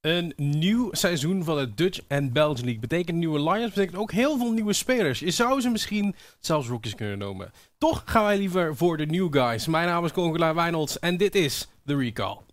Een nieuw seizoen van de Dutch en Belgian League betekent nieuwe Lions, betekent ook heel veel nieuwe spelers. Je zou ze misschien zelfs rookies kunnen noemen. Toch gaan wij liever voor de new guys. Mijn naam is Congolaar Wijnolds en dit is The Recall.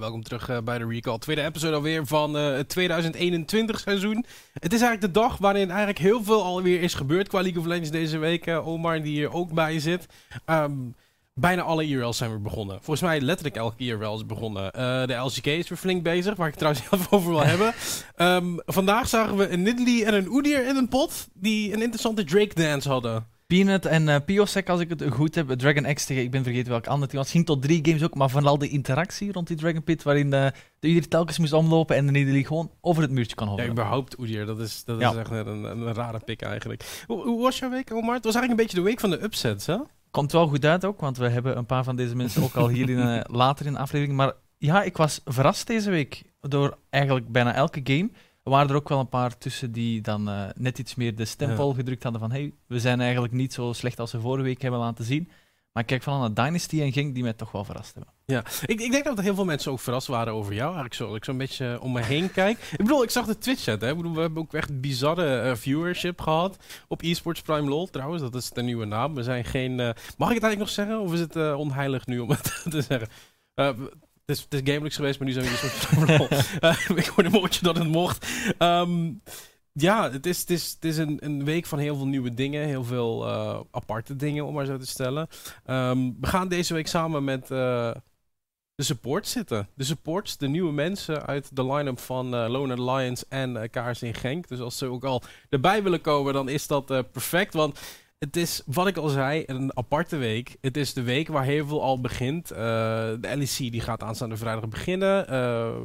Welkom terug uh, bij de Recall. Tweede episode alweer van uh, het 2021 seizoen. Het is eigenlijk de dag waarin eigenlijk heel veel alweer is gebeurd qua League of Legends deze week. Uh, Omar die hier ook bij zit. Um, bijna alle IRL's zijn weer begonnen. Volgens mij letterlijk elke IRL is begonnen. de LCK is weer flink bezig, waar ik het trouwens heel over wil hebben. Um, vandaag zagen we een Nidalee en een Oedier in een pot die een interessante Drake dance hadden. Peanut en uh, Piosec, als ik het goed heb. Dragon X tegen, ik ben vergeten welk ander team was. ging tot drie games ook, maar vooral de interactie rond die Dragon Pit, waarin de, de Udir telkens moest omlopen en de Nidalee gewoon over het muurtje kan hoveren. Ja, überhaupt Udir, dat is, dat ja. is echt een, een, een, rare pick eigenlijk. Hoe, hoe, was jouw week, Omar? Het was eigenlijk een beetje de week van de upsets, hè? Komt wel goed uit ook, want we hebben een paar van deze mensen ook al hier in, uh, later in de aflevering. Maar ja, ik was verrast deze week door eigenlijk bijna elke game. Er waren er ook wel een paar tussen die dan uh, net iets meer de stempel ja. gedrukt hadden van hey, we zijn eigenlijk niet zo slecht als we vorige week hebben laten zien. Maar ik kijk van naar Dynasty en Genk die mij toch wel verrast hebben. Ja, ik, ik denk dat er heel veel mensen ook verrast waren over jou. Eigenlijk zo, ik zo'n beetje om me heen kijk. Ik bedoel, ik zag de Twitch-chat. Ik bedoel, we hebben ook echt bizarre uh, viewership gehad op eSports Prime LOL trouwens. Dat is de nieuwe naam. We zijn geen... Uh, mag ik het eigenlijk nog zeggen? Of is het onheilig nu om het te zeggen? Het is, GameLux geweest, maar nu zijn we hier uh, Ik hoorde een woordje dat het mocht. Um, ja, het is, het is, het is een, een week van heel veel nieuwe dingen. Heel veel uh, aparte dingen, om maar zo te stellen. Um, we gaan deze week samen met uh, de support zitten. De supports, de nieuwe mensen uit de line-up van uh, Lone Lions en Kaars in Genk. Dus als ze ook al erbij willen komen, dan is dat perfect. Want het is, wat ik al zei, een aparte week. Het is de week waar heel veel al begint. Uh, de LEC die gaat aanstaande vrijdag beginnen. Uh,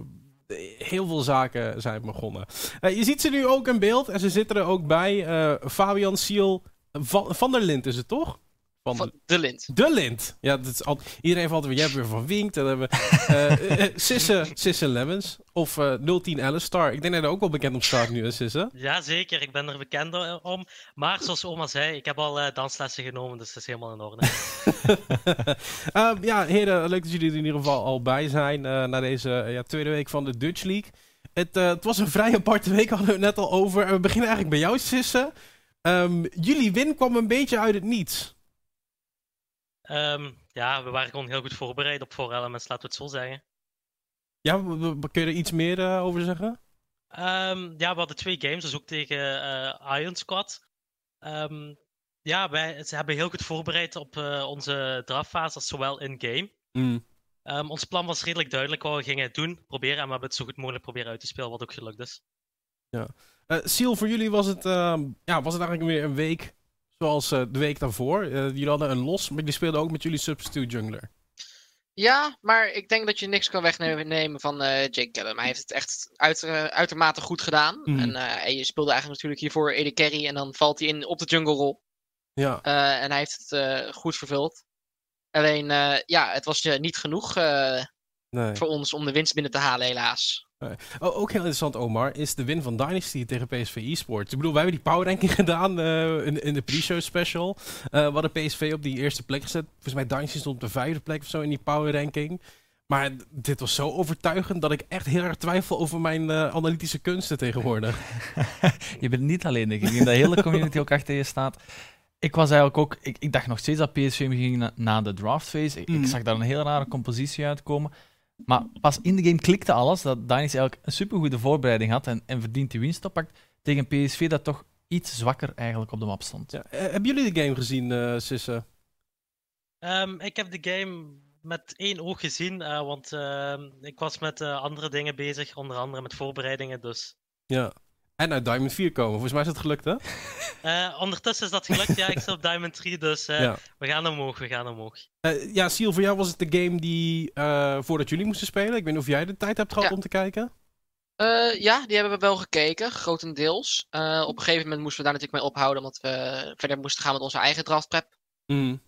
heel veel zaken zijn begonnen. Uh, je ziet ze nu ook in beeld en ze zitten er ook bij. Fabian Siel van, van der Lint is het toch? Van, van de Lint. De Lint. Ja, dat is al, iedereen valt weer. Jij hebt weer van Wink. Dan hebben we uh, Sisse, Sisse Lemmens. Of uh, 010 Alistar. Ik denk dat hij ook wel bekend op staat nu, Sisse. Ja, zeker. Ik ben er bekend om. Maar zoals oma zei, ik heb al uh, danslessen genomen. Dus dat is helemaal in orde. uh, ja, heren. Leuk dat jullie er in ieder geval al bij zijn. na deze ja, tweede week van de Dutch League. Het, het, was een vrij aparte week. Hadden we het net al over. we beginnen eigenlijk bij jou, Sisse. Um, jullie win kwam een beetje uit het niets. Um, ja, we waren gewoon heel goed voorbereid op Four Elements, laten we het zo zeggen. Ja, kun je er iets meer uh, over zeggen? Um, ja, we hadden twee games, dus ook tegen uh, Iron Squad. Um, ja, wij, ze hebben heel goed voorbereid op uh, onze drafffase, zowel in-game. Mm. ons plan was redelijk duidelijk wat we gingen doen, proberen, en we hebben het zo goed mogelijk proberen uit te spelen, wat ook gelukt is. Ja. Seal, voor jullie was het, ja, was het eigenlijk weer een week Zoals uh, de week daarvoor. Uh, jullie hadden een los, maar die speelden ook met jullie substitute jungler. Ja, maar ik denk dat je niks kan wegnemen van uh, Jake Callum. Hij heeft het echt uit, uitermate goed gedaan. Mm. En, en, je speelde eigenlijk natuurlijk hiervoor Ede Carry en dan valt hij in op de jungle rol. Ja. en hij heeft het goed vervuld. Alleen, ja, het was niet genoeg nee. voor ons om de winst binnen te halen, helaas. Oh, ook heel interessant, Omar, is de win van Dynasty tegen PSV eSports. Ik bedoel, wij hebben die power ranking gedaan uh, in, in, de pre-show special. Uh, we hadden PSV op die eerste plek gezet. Volgens mij Dynasty stond op de vijfde plek of zo in die power ranking. Maar dit was zo overtuigend dat ik echt heel erg twijfel over mijn uh, analytische kunsten tegenwoordig. je bent niet alleen, denk ik. Ik denk dat de hele community ook achter je staat. Ik was eigenlijk ook... Ik, ik dacht nog steeds dat PSV ging na, na de draft phase. Ik, mm. ik zag daar een heel rare compositie uitkomen. Maar pas in de game klikte alles dat Dynasty eigenlijk een supergoede voorbereiding had en, en verdient die winst oppakt tegen PSV dat toch iets zwakker eigenlijk op de map stond. Ja, uh, hebben jullie de game gezien, uh, Sisse? Um, ik heb de game met één oog gezien, uh, want ik was met andere dingen bezig, onder andere met voorbereidingen, dus... Ja, En uit Diamond 4 komen. Volgens mij is het gelukt, hè? Uh, ondertussen is dat gelukt. ja, ik zit op Diamond 3, dus uh, we gaan omhoog, we gaan omhoog. Uh, ja, Seal, voor jou was het de game die voordat jullie moesten spelen. Ik weet niet of jij de tijd hebt gehad om te kijken. ja, die hebben we wel gekeken, grotendeels. op een gegeven moment moesten we daar natuurlijk mee ophouden, omdat we verder moesten gaan met onze eigen draftprep. Mm.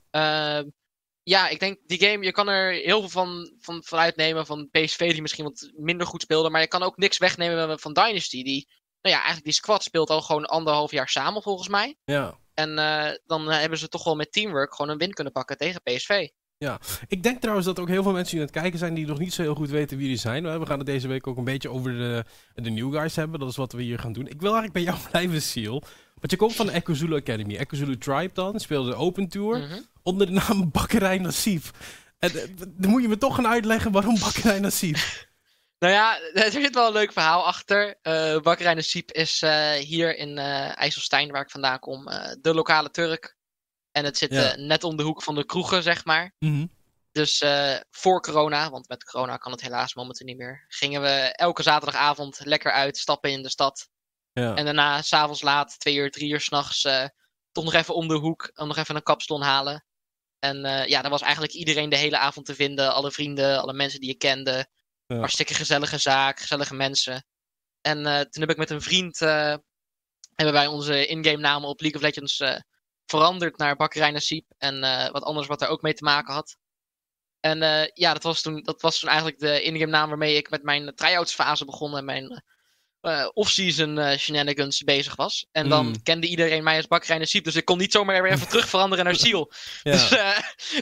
ja, ik denk die game, je kan er heel veel van, van, van uitnemen van PSV die misschien wat minder goed speelde, maar je kan ook niks wegnemen van Dynasty, die ja, eigenlijk die squad speelt al gewoon anderhalf jaar samen volgens mij. Ja. En uh, dan hebben ze toch wel met teamwork gewoon een win kunnen pakken tegen PSV. Ja, ik denk trouwens dat er ook heel veel mensen die aan het kijken zijn die nog niet zo heel goed weten wie die zijn. We gaan het deze week ook een beetje over de, de new guys hebben. Dat is wat we hier gaan doen. Ik wil eigenlijk bij jou blijven, Seal. Want je komt van de Echo Zulu Academy. Echo Zulu Tribe dan, speelde de Open Tour. Mhm. Onder de naam Bakkerij Nassib. En eh, dan moet je me toch gaan uitleggen waarom Bakkerij Nassib. Nou ja, er zit wel een leuk verhaal achter. Uh, Bakkerij de Siep is uh, hier in uh, IJsselstein, waar ik vandaan kom, de lokale Turk. En het zit Ja. net om de hoek van de kroegen, zeg maar. Mhm. Dus voor corona, want met corona kan het helaas momenteel niet meer, gingen we elke zaterdagavond lekker uit, stappen in de stad. Ja. En daarna, s'avonds laat, twee uur, drie uur s'nachts, toch nog even om de hoek, om nog even een kapsalon halen. En ja, daar was eigenlijk iedereen de hele avond te vinden. Alle vrienden, alle mensen die je kende. Ja. Hartstikke gezellige zaak, gezellige mensen. En uh, toen heb ik met een vriend, uh, hebben wij onze in-game namen op League of Legends uh, veranderd naar Bakkerij Nasib. En wat anders wat er ook mee te maken had. En ja, dat was, toen, dat was toen eigenlijk de in-game naam waarmee ik met mijn try-outs fase begon. En mijn off-season shenanigans bezig was. En dan Mm. kende iedereen mij als Bakkerij Nasib. Dus ik kon niet zomaar weer even terug veranderen naar. Ja. Dus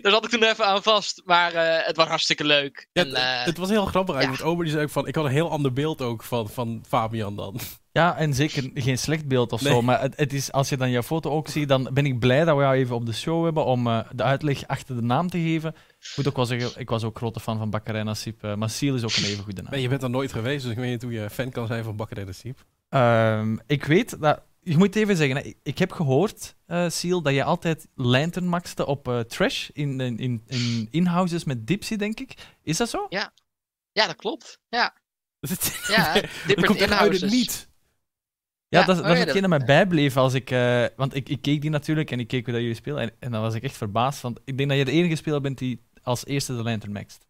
daar zat ik toen even aan vast. Maar het was hartstikke leuk. Ja, en, het, uh, het was heel grappig eigenlijk. ja. Want Ober die zei ook van, ik had een heel ander beeld ook van, van Fabian dan. Ja, en zeker geen slecht beeld of Nee. zo. Maar het, het is, als je dan jouw foto ook ziet, dan ben ik blij dat we jou even op de show hebben om eh, de uitleg achter de naam te geven. Ik moet ook wel zeggen, ik was ook grote fan van Bakkerij Nassib. eh, maar Seal is ook een even goede naam. Nee, je bent er nooit geweest, dus ik weet niet hoe je fan kan zijn van Bakkerij de Siep. Ehm, ik weet dat. Je moet even zeggen, hè, ik, ik heb gehoord, eh Seal, dat je altijd lantern maxte op eh, trash in, in, in, in in-houses met Dipsy, denk ik. Is dat zo? Ja, dat klopt. Ja, Dat ja. dat Dipper komt echt uit het niet. Ja, Ja, dat, oh dat is ja, hetgeen dat mij bijbleef als ik... eh, want ik, ik keek die natuurlijk en ik keek hoe dat jullie spelen. En, en dan was ik echt verbaasd. Want ik denk dat je de enige speler bent die als eerste de lantern maxt.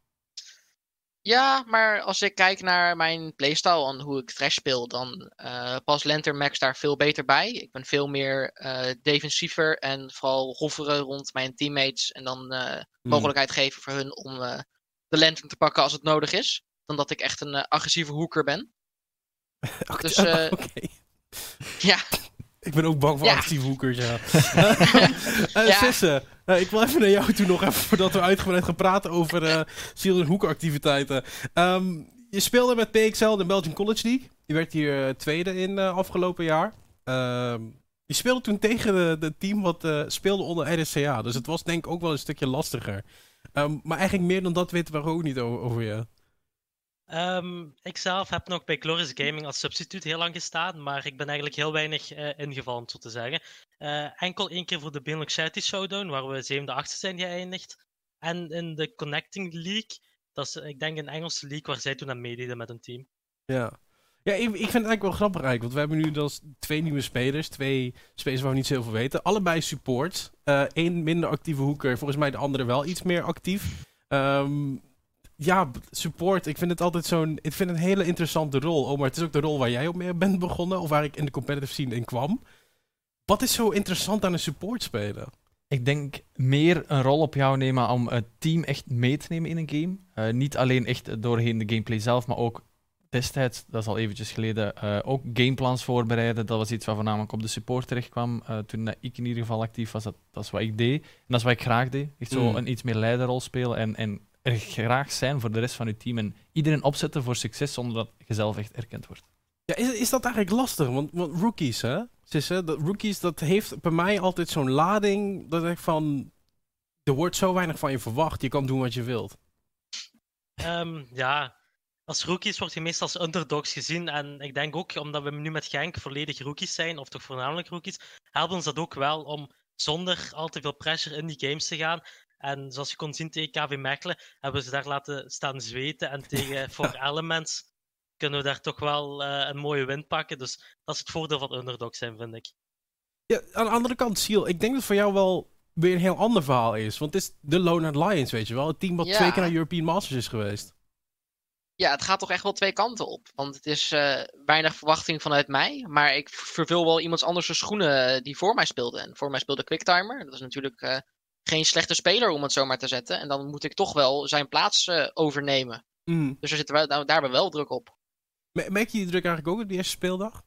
Ja, maar als ik kijk naar mijn playstyle en hoe ik Thresh speel, dan eh past Lantern Max daar veel beter bij. Ik ben veel meer eh, defensiever en vooral hoveren rond mijn teammates. En dan eh, mogelijkheid geven voor hun om eh, de Lantern te pakken als het nodig is. Dan dat ik echt een agressieve hoeker ben. Oké, Dus, eh, oké. Ja, Ik ben ook bang voor Ja. actieve hoekers, ja. Ja. Sisse, eh, ik wil even naar jou toe nog even, voordat we uitgebreid gaan praten over eh ziel- en hoekactiviteiten. Ehm, je speelde met PXL de Belgian College League. Je werd hier tweede in afgelopen jaar. Ehm, je speelde toen tegen de team wat speelde onder RSCA. Dus het was denk ik ook wel een stukje lastiger. Ehm, maar eigenlijk meer dan dat weten we ook niet over, over je. Ehm, ik zelf heb nog bij Glorious Gaming als substituut heel lang gestaan, maar ik ben eigenlijk heel weinig eh, ingevallen, zo te zeggen. Eh, enkel één keer voor de Benelux Charity Showdown, waar we zevende achtste zijn geëindigd. En in de Connecting League, dat is, ik denk, een Engelse league waar zij toen aan meededen met een team. Ja. Ja, ik, ik vind het eigenlijk wel grappig eigenlijk. Want we hebben nu dus twee nieuwe spelers. Twee spelers waar we niet zoveel weten. Allebei support. Eén minder actieve hoeker. Volgens mij de andere wel iets meer actief. Ehm, ja, support. Ik vind het altijd zo'n... Ik vind het een hele interessante rol. Oh, maar het is ook de rol waar jij op mee bent begonnen. Of waar ik in de competitive scene in kwam. Wat is zo interessant aan een support spelen? Ik denk meer een rol op jou nemen om het team echt mee te nemen in een game. Eh, niet alleen echt doorheen de gameplay zelf, maar ook destijds, dat is al eventjes geleden, eh, ook gameplans voorbereiden. Dat was iets waar voornamelijk op de support terecht kwam. Eh, toen ik in ieder geval actief was, dat, dat is wat ik deed. En dat is wat ik graag deed. Echt zo Mm. een iets meer leiderrol spelen en, en er graag zijn voor de rest van je team. En iedereen opzetten voor succes zonder dat je zelf echt erkend wordt. Ja, is, is dat eigenlijk lastig? Want, want rookies, hè? Sisse, dat rookies, dat heeft bij mij altijd zo'n lading. Dat ik van... Er wordt zo weinig van je verwacht. Je kan doen wat je wilt. Ehm, ja, als rookies word je meestal als underdogs gezien. En ik denk ook, omdat we nu met Genk volledig rookies zijn, of toch voornamelijk rookies, helpt ons dat ook wel om zonder al te veel pressure in die games te gaan. En zoals je kon zien tegen KV Mechelen, hebben we ze daar laten staan zweten. En tegen For Elements kunnen we daar toch wel een mooie win pakken. Dus dat is het voordeel van underdog zijn, vind ik. Ja, aan de andere kant, Seal, ik denk dat voor jou wel weer een heel ander verhaal is. Want het is de Lone Lions, weet je wel. Het team wat twee keer naar European Masters is geweest. Ja, het gaat toch echt wel twee kanten op. Want het is uh, weinig verwachting vanuit mij. Maar ik vervul wel iemands anders schoenen eh, die voor mij speelde. En voor mij speelde Quicktimer. Dat is natuurlijk uh, geen slechte speler om het zo maar te zetten. En dan moet ik toch wel zijn plaats overnemen. Mm. Dus er zitten we, daar, daar wel druk op. Merk je die druk eigenlijk ook op die eerste speeldag?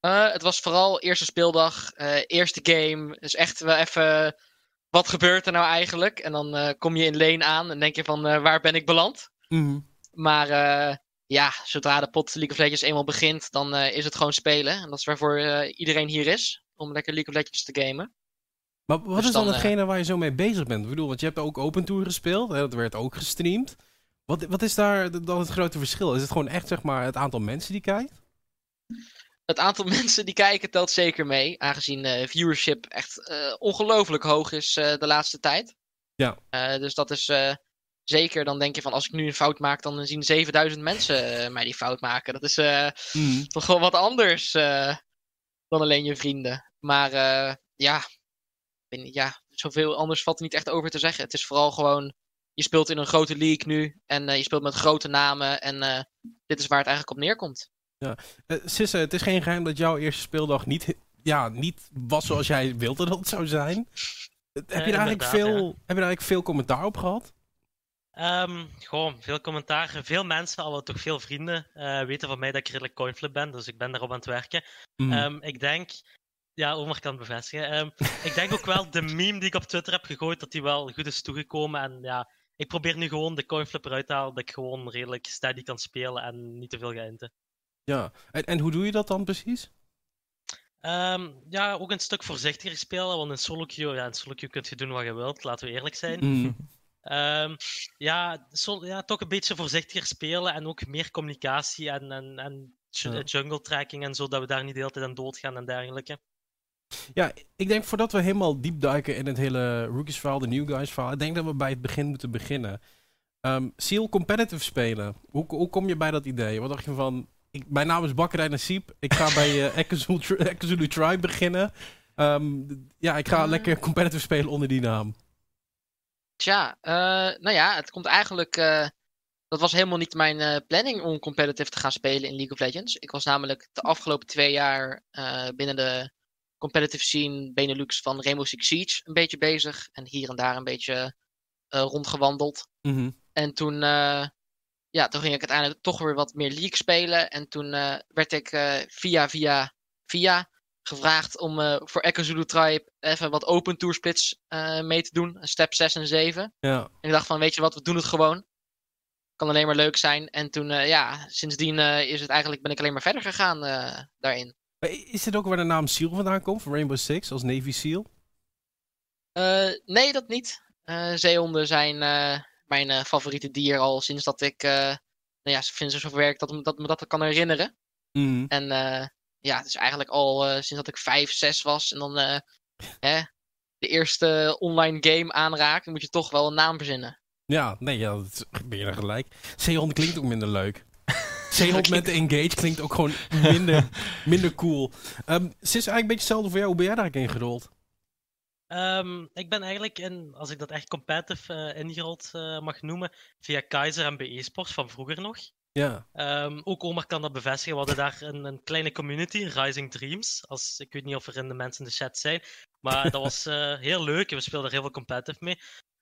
het was vooral eerste speeldag, eerste game. Dus echt wel even, wat gebeurt er nou eigenlijk? En dan kom je in lane aan en denk je van, waar ben ik beland? Mm. Maar ja, zodra de pot League of Legends eenmaal begint, dan is het gewoon spelen. En dat is waarvoor iedereen hier is, om lekker League of Legends te gamen. Maar wat dus is dan, dan hetgene waar je zo mee bezig bent? Ik bedoel, want je hebt ook Open Tour gespeeld, hè, dat werd ook gestreamd. Wat, wat is daar dan het grote verschil? Is het gewoon echt zeg maar, het aantal mensen die kijkt? Het aantal mensen die kijken telt zeker mee, aangezien viewership echt ongelooflijk hoog is de laatste tijd. Ja. dus dat is Zeker, dan denk je van als ik nu een fout maak, dan zien 7000 mensen uh, mij die fout maken. Dat is uh, mm. toch wel wat anders uh, dan alleen je vrienden. Maar ja, ja, zoveel anders valt er niet echt over te zeggen. Het is vooral gewoon, je speelt in een grote league nu en je speelt met grote namen. En dit is waar het eigenlijk op neerkomt. Ja. Sisse, het is geen geheim dat jouw eerste speeldag niet, ja, niet was zoals jij wilde dat het zou zijn. heb, je eigenlijk veel, heb je daar eigenlijk veel commentaar op gehad? Um, gewoon veel commentaar. Veel mensen, al toch veel vrienden, uh, weten van mij dat ik redelijk coinflip ben. Dus ik ben daarop aan het werken. Mm. Um, ik denk, ja, Omar kan het bevestigen. Um, ik denk ook wel de meme die ik op Twitter heb gegooid, dat die wel goed is toegekomen. En ja, ik probeer nu gewoon de coinflip eruit te halen, dat ik gewoon redelijk steady kan spelen en niet te veel ga inten. Ja, en, en hoe doe je dat dan precies? Um, ja, ook een stuk voorzichtiger spelen, want in solo queue, ja, in solo queue kun je doen wat je wilt, laten we eerlijk zijn. Mm. Um, ja, ja, toch een beetje voorzichtiger spelen en ook meer communicatie en, en, en jungle tracking en zo, dat we daar niet de hele tijd aan doodgaan en dergelijke. Ja, ik denk voordat we helemaal diep duiken in het hele rookies verhaal, de new guys verhaal, ik denk dat we bij het begin moeten beginnen. Um, Seal competitive spelen. Hoe, hoe kom je bij dat idee? Wat dacht je van, ik, mijn naam is Bakkerij Nasib, ik ga bij uh, Ekazulu Tribe beginnen. Um, ja, ik ga lekker competitive spelen onder die naam. Tja, uh, nou ja, het komt eigenlijk. Uh, dat was helemaal niet mijn uh, planning om competitive te gaan spelen in League of Legends. Ik was namelijk de afgelopen twee jaar binnen de competitive scene Benelux van Rainbow Six Siege een beetje bezig. En hier en daar een beetje rondgewandeld. Mm En toen, ja, toen ging ik uiteindelijk toch weer wat meer League spelen. En toen werd ik via, via, via gevraagd om uh, voor Echo Zulu Tribe even wat open tour splits uh, mee te doen. Step 6 en 7. Ja. En ik dacht van, weet je wat, we doen het gewoon. Kan alleen maar leuk zijn. En toen, uh, ja, sindsdien is het eigenlijk, ben ik alleen maar verder gegaan daarin. Is dit ook waar de naam Seal vandaan komt, van Rainbow Six, als Navy Seal? nee, dat niet. zeehonden zijn mijn favoriete dier al sinds dat ik, nou ja, vind ze zo werk dat, dat me dat kan herinneren. Mm. En ja, het is eigenlijk al sinds dat ik 5, 6 was. En dan hè, de eerste online game aanraken, moet je toch wel een naam verzinnen. Ja, nee, ja, dat ben je er gelijk. Zeehond klinkt ook minder leuk. Zeehond met de Engage klinkt ook gewoon minder, minder cool. Um, is eigenlijk een beetje hetzelfde voor jou. Hoe ben jij daar eigenlijk ingerold? Um, ik ben eigenlijk, in, als ik dat echt competitive uh, ingerold uh, mag noemen, via Kaiser en BE Sports van vroeger nog. Ja. Um, ook Omar kan dat bevestigen. We hadden daar een, een, kleine community, Rising Dreams. Als, ik weet niet of er in de mensen in de chat zijn. Maar dat was uh, heel leuk. We speelden er heel veel competitive mee.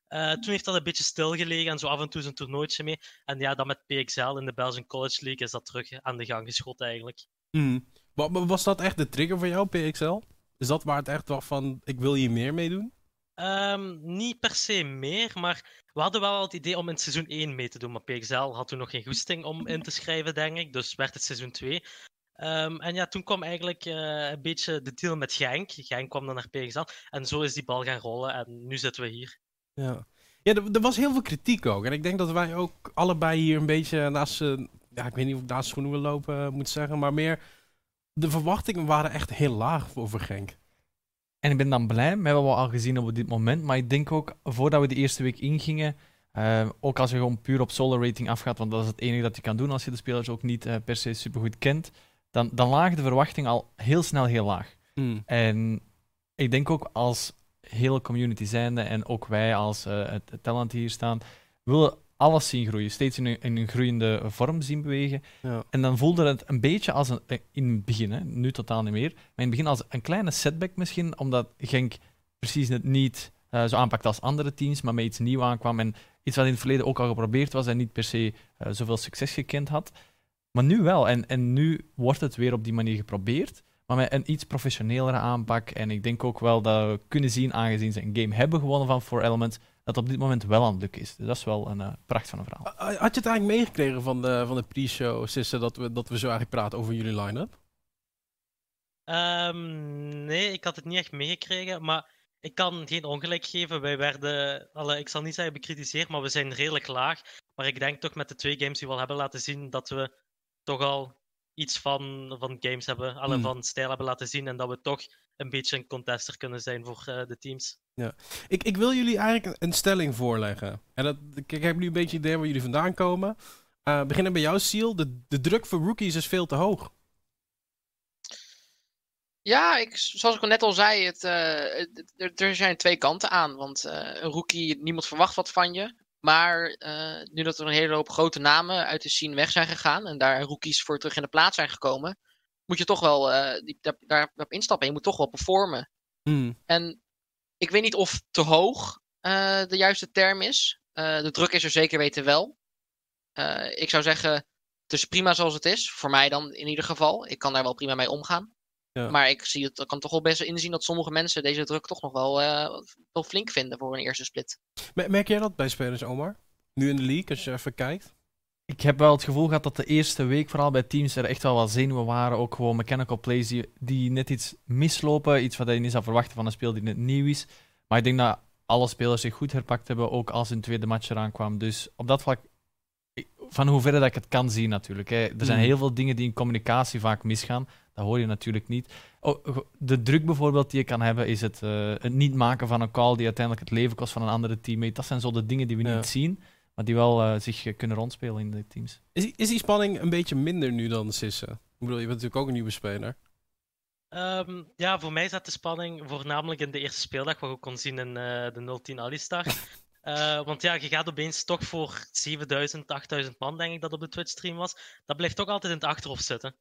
Uh, toen heeft dat een beetje stilgelegen en zo af en toe een toernooitje mee. En ja, dan met PXL in de Belgian College League is dat terug aan de gang geschoten eigenlijk. Mm. Was dat echt de trigger voor jou, PXL? Is dat waar het echt was van, ik wil hier meer mee doen? Um, niet per se meer, maar we hadden wel het idee om in seizoen 1 mee te doen. Maar PXL had toen nog geen goesting om in te schrijven, denk ik. Dus werd het seizoen 2. Um, ehm, en ja, toen kwam eigenlijk uh, een beetje de deal met Genk. Genk kwam dan naar PXL. En zo is die bal gaan rollen. En nu zitten we hier. Ja, ja er, er was heel veel kritiek ook. En ik denk dat wij ook allebei hier een beetje naast... Uh, ja, ik weet niet of ik naast schoenen wil lopen, uh, moet zeggen. Maar meer... De verwachtingen waren echt heel laag over Genk. En ik ben dan blij met wat we al gezien op dit moment. Maar ik denk ook, voordat we de eerste week ingingen, Ehm, ook als je gewoon puur op solo rating afgaat, want dat is het enige dat je kan doen als je de spelers ook niet uh, per se supergoed kent, dan, dan lagen de verwachtingen al heel snel heel laag. Hmm. En ik denk ook als hele community zijnde en ook wij als het talent hier staan, willen alles zien groeien, steeds in een, in een groeiende vorm zien bewegen. Ja. En dan voelde het een beetje als een, in het begin, hè, nu totaal niet meer, maar in het begin als een kleine setback misschien, omdat Genk precies het niet uh, zo aanpakt als andere teams, maar met iets nieuws aankwam en iets wat in het verleden ook al geprobeerd was en niet per se uh, zoveel succes gekend had. Maar nu wel, en, en nu wordt het weer op die manier geprobeerd, maar met een iets professionelere aanpak. En ik denk ook wel dat we kunnen zien, aangezien ze een game hebben gewonnen van Four Elements, dat op dit moment wel aan het lukken is. Dus dat is wel een uh, pracht van een verhaal. Had je het eigenlijk meegekregen van de, van de pre-show, Sisse, dat we, dat we zo eigenlijk praten over jullie line-up? Um, nee, ik had het niet echt meegekregen, maar ik kan geen ongelijk geven. Wij werden, alle, ik zal niet zeggen bekritiseerd, maar we zijn redelijk laag. Maar ik denk toch met de twee games die we al hebben laten zien, dat we toch al iets van, van games hebben, alle Hmm. van stijl hebben laten zien. En dat we toch een beetje een contester kunnen zijn voor uh, de teams. Ja. Ik, ik wil jullie eigenlijk een, een stelling voorleggen. En dat, ik, ik heb nu een beetje idee waar jullie vandaan komen. Uh, beginnen bij jou, Seal. De, de druk voor rookies is veel te hoog. Ja, ik, zoals ik al net al zei, het, uh, het, er zijn twee kanten aan. Want uh, een rookie, niemand verwacht wat van je. Maar uh, nu dat er een hele hoop grote namen uit de scene weg zijn gegaan en daar rookies voor terug in de plaats zijn gekomen, moet je toch wel uh, die, daar, daarop instappen. En je moet toch wel performen. Hmm. En ik weet niet of te hoog uh, de juiste term is. de druk is er zeker weten wel. ik zou zeggen, het is prima zoals het is. Voor mij dan in ieder geval. Ik kan daar wel prima mee omgaan. Ja. Maar ik zie het, ik kan toch wel best inzien dat sommige mensen deze druk toch nog wel, uh, wel flink vinden voor een eerste split. Merk jij dat bij spelers, Omar? Nu in de league, als je even kijkt? Ik heb wel het gevoel gehad dat de eerste week, vooral bij teams, er echt wel wat zenuwen waren. Ook gewoon mechanical plays die, die net iets mislopen. Iets wat je niet zou verwachten van een speel die net nieuw is. Maar ik denk dat alle spelers zich goed herpakt hebben, ook als hun tweede match eraan kwam. Dus op dat vlak, van hoeverre dat ik het kan zien natuurlijk. Hè. Er zijn Mm. heel veel dingen die in communicatie vaak misgaan. Dat hoor je natuurlijk niet. Oh, de druk bijvoorbeeld die je kan hebben, is het, uh, het niet maken van een call die uiteindelijk het leven kost van een andere teammate. Dat zijn zo de dingen die we Ja. niet zien, maar die wel uh, zich kunnen rondspelen in de teams. Is die, is die spanning een beetje minder nu dan Sissen? Ik bedoel, je bent natuurlijk ook een nieuwe speler. Um, ja, voor mij zat de spanning voornamelijk in de eerste speeldag, wat ik kon zien in uh, de 010 Alistar. Uh, want ja, je gaat opeens toch voor 7000, 8000 man, denk ik dat op de Twitch-stream was. Dat blijft toch altijd in het achterhoofd zitten.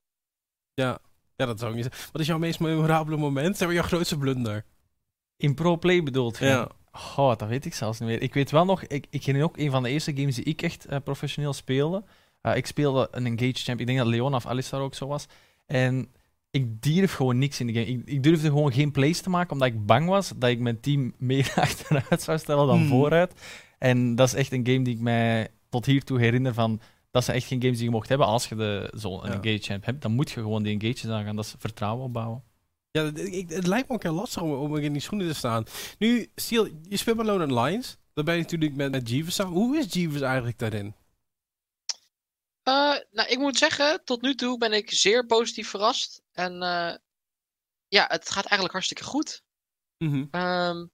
Ja, ja dat zou ik niet zeggen. Wat is jouw meest memorabele moment? Zeg maar jouw grootste blunder? In pro-play bedoeld? Ja. Oh, dat weet ik zelfs niet meer. Ik weet wel nog, ik, ik ging ook een van de eerste games die ik echt uh, professioneel speelde. Uh, ik speelde een Engage Champ. Ik denk dat Leon of Alistar ook zo was. En ik durf gewoon niks in de game. Ik, ik, durfde gewoon geen plays te maken, omdat ik bang was dat ik mijn team meer achteruit zou stellen dan Hmm. vooruit. En dat is echt een game die ik mij tot hiertoe herinner van... Dat zijn echt geen games die je mocht hebben als je de, zo'n Ja. engage champ hebt. Dan moet je gewoon die engages aangaan. Dat is vertrouwen opbouwen. Ja, het- lijkt me ook heel lastig om, om in die schoenen te staan. Nu, Steel, je speelt bij Lone Lions. Dan ben je natuurlijk met, met Jeeves samen. Hoe is Jeeves eigenlijk daarin? Uh, nou, ik moet zeggen, tot nu toe ben ik zeer positief verrast. En uh, ja, het gaat eigenlijk hartstikke goed. Mhm. Um,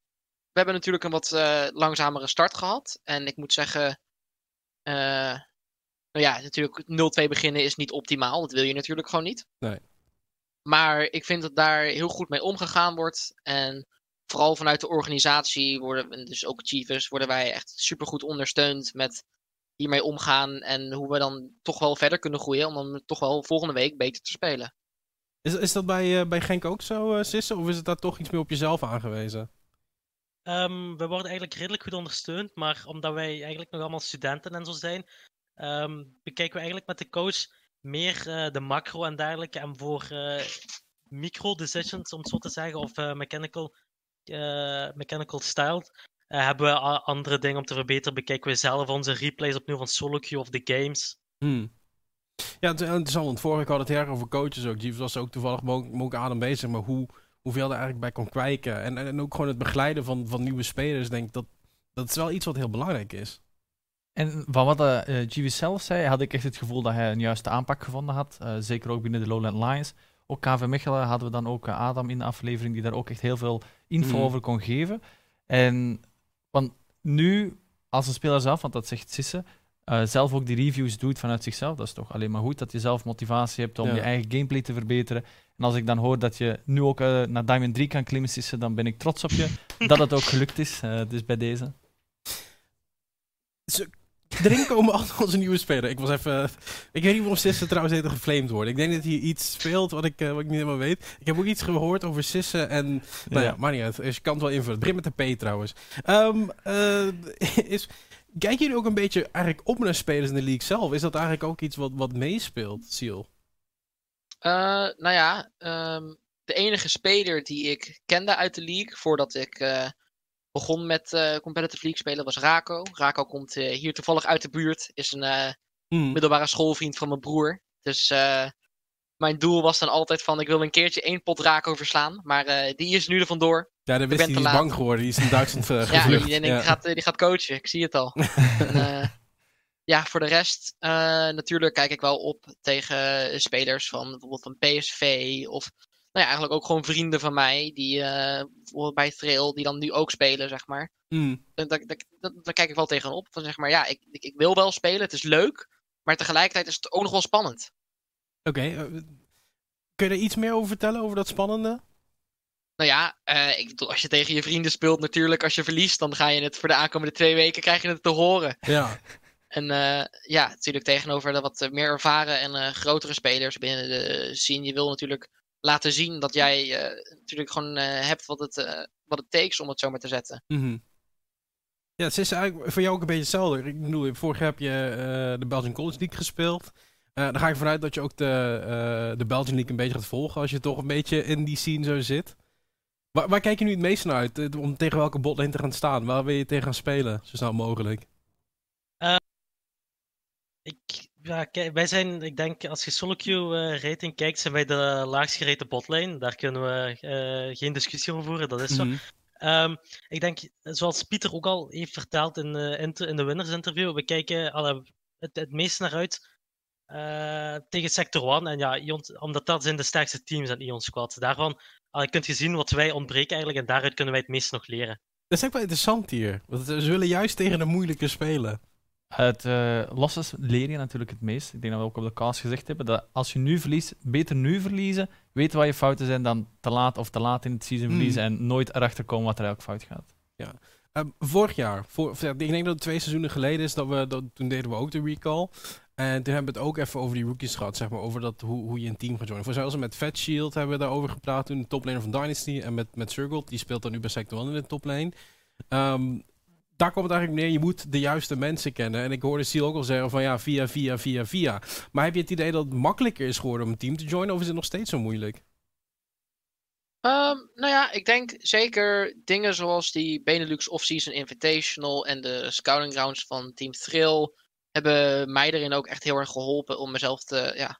we hebben natuurlijk een wat uh, langzamere start gehad. En ik moet zeggen, nou ja, natuurlijk 0-2 beginnen is niet optimaal. Dat wil je natuurlijk gewoon niet. Nee. Maar ik vind dat daar heel goed mee omgegaan wordt. En vooral vanuit de organisatie worden, en dus ook Chiefs, worden wij echt super goed ondersteund met hiermee omgaan. En hoe we dan toch wel verder kunnen groeien. Om dan toch wel volgende week beter te spelen. Is, is dat bij, uh, bij Genk ook zo, uh, Sisse? Of is het daar toch iets meer op jezelf aangewezen? Um, we worden eigenlijk redelijk goed ondersteund, maar omdat wij eigenlijk nog allemaal studenten en zo zijn, um, bekijken we eigenlijk met de coach meer uh, de macro en dergelijke. En voor uh, micro decisions, om het zo te zeggen, of uh, mechanical, mechanical style, hebben we andere dingen om te verbeteren. Bekijken we zelf onze replays opnieuw van solo queue of de games. Hmm. Ja, het is interessant, want vorige keer had het erg over coaches ook. Jeeves was ook toevallig ook adem bezig, maar hoe hoeveel er eigenlijk bij kon kwijken. En, en ook gewoon het begeleiden van, van nieuwe spelers, denk ik, dat, dat is wel iets wat heel belangrijk is. En van wat uh, Jeeves zelf zei, had ik echt het gevoel dat hij een juiste aanpak gevonden had. Uh, zeker ook binnen de Lowland Lions. Ook KV Mechelen hadden we dan ook uh, Adam in de aflevering, die daar ook echt heel veel info Mhm. over kon geven. En want nu, als een speler zelf, want dat zegt Sisse, uh, zelf ook die reviews doet vanuit zichzelf, dat is toch alleen maar goed dat je zelf motivatie hebt om je eigen gameplay te verbeteren. En als ik dan hoor dat je nu ook uh, naar Diamond 3 kan klimmen, Sisse, dan ben ik trots op je dat het ook gelukt is. Uh, dus bij deze. Erin komen al onze nieuwe speler. Ik was even. Ik weet niet waarom Sisse trouwens even geflamed wordt. Ik denk dat hij iets speelt wat ik, wat ik niet helemaal weet. Ik heb ook iets gehoord over Sisse en. Nou ja, maar niet uit. Dus je kan het wel invullen. Het begint met de P trouwens. Um, is, Kijken jullie ook een beetje eigenlijk op naar spelers in de league zelf? Is dat eigenlijk ook iets wat, wat meespeelt, Seal? Uh, nou ja, um, de enige speler die ik kende uit de league voordat ik uh, begon met uh, competitive league spelen was Rako. Rako komt hier toevallig uit de buurt, is een hmm. middelbare schoolvriend van mijn broer. Dus mijn doel was dan altijd van ik wil een keertje één pot Rako verslaan. Maar die is nu er vandoor. Ja, dan wist hij, die is bang geworden. Die is in Duitsland uh, Ja, die, die, gaat, die gaat coachen. Ik zie het al. en, uh, ja, voor de rest, uh, natuurlijk kijk ik wel op tegen spelers van bijvoorbeeld van PSV. Of nou ja, eigenlijk ook gewoon vrienden van mij. Die bijvoorbeeld bij Trail, die dan nu ook spelen, zeg maar. Mm. Daar, daar, daar, daar, kijk ik wel tegenop. Van zeg maar, ja, ik, ik, ik, wil wel spelen. Het is leuk. Maar tegelijkertijd is het ook nog wel spannend. Oké. Okay, kun je er iets meer over vertellen, over dat spannende? Nou ja, uh, ik bedoel, als je tegen je vrienden speelt, natuurlijk, als je verliest, dan ga je het voor de aankomende twee weken krijg je het te horen. Ja. En uh, ja, natuurlijk tegenover de wat meer ervaren en uh, grotere spelers binnen de scene. Je wil natuurlijk laten zien dat jij natuurlijk gewoon hebt wat het, wat het takes om het zo maar te zetten. Mm -hmm. Ja, het is eigenlijk voor jou ook een beetje hetzelfde. Ik bedoel, vorig jaar heb je de Belgian College League gespeeld. dan ga ik vanuit dat je ook de, de Belgian League een beetje gaat volgen als je toch een beetje in die scene zo zit. Waar, waar, kijk je nu het meest naar uit? Eh, om tegen welke botlane te gaan staan? Waar wil je tegen gaan spelen? Zo snel mogelijk. Uh, ik, ja, wij zijn, ik denk, als je solo queue uh, rating kijkt, zijn wij de laagst gereten botlane. Daar kunnen we uh, geen discussie over voeren, dat is zo. Mm um, ik denk, zoals Pieter ook al heeft verteld in, in de winners interview, we kijken alle, het, het meest naar uit tegen Sector 1. En ja, omdat dat zijn de sterkste teams aan Ion Squad. Daarvan je kunt je zien wat wij ontbreken eigenlijk en daaruit kunnen wij het meest nog leren. Dat is ook wel interessant hier. Want ze willen juist tegen de moeilijke spelen. Het uh, losses leer je natuurlijk het meest. Ik denk dat we ook op de cast gezegd hebben dat als je nu verliest, beter nu verliezen, weten wat je fouten zijn dan te laat of te laat in het season hmm. verliezen en nooit erachter komen wat er eigenlijk fout gaat. Ja. Um, vorig jaar, voor, ik denk dat het twee seizoenen geleden is, dat we, dat, toen deden we ook de recall. En toen hebben we het ook even over die rookies gehad, zeg maar, over dat, hoe, hoe je een team gaat joinen. Voor zelfs met Fat Shield hebben we daarover gepraat toen, de toplane van Dynasty. En met, met Circle, die speelt dan nu bij Sector 1 in de toplane. Um, daar komt het eigenlijk neer, je moet de juiste mensen kennen. En ik hoorde Seal ook al zeggen van ja, via, via, via, via. Maar heb je het idee dat het makkelijker is geworden om een team te joinen, of is het nog steeds zo moeilijk? Um, nou ja, ik denk zeker dingen zoals die Benelux Off-Season Invitational en de scouting grounds van Team Thrill hebben mij erin ook echt heel erg geholpen om mezelf te, ja,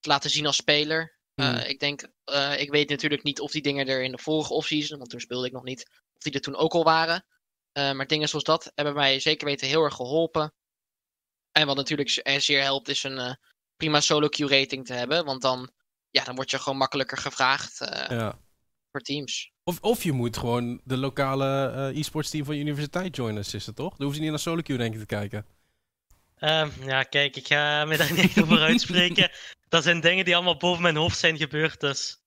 te laten zien als speler. Uh, ik denk, uh, ik weet natuurlijk niet of die dingen er in de vorige offseason, want toen speelde ik nog niet, of die er toen ook al waren. Uh, maar dingen zoals dat hebben mij zeker weten heel erg geholpen. En wat natuurlijk zeer helpt, is een prima solo queue rating te hebben. Want dan, ja, dan word je gewoon makkelijker gevraagd ja. voor teams. Of, of je moet gewoon de lokale e-sports team van je universiteit joinen, is het toch? Dan hoef je niet naar solo queue denk ik te kijken. Um, ja, kijk, ik ga me daar niet over uitspreken. Dat zijn dingen die allemaal boven mijn hoofd zijn gebeurd, dus.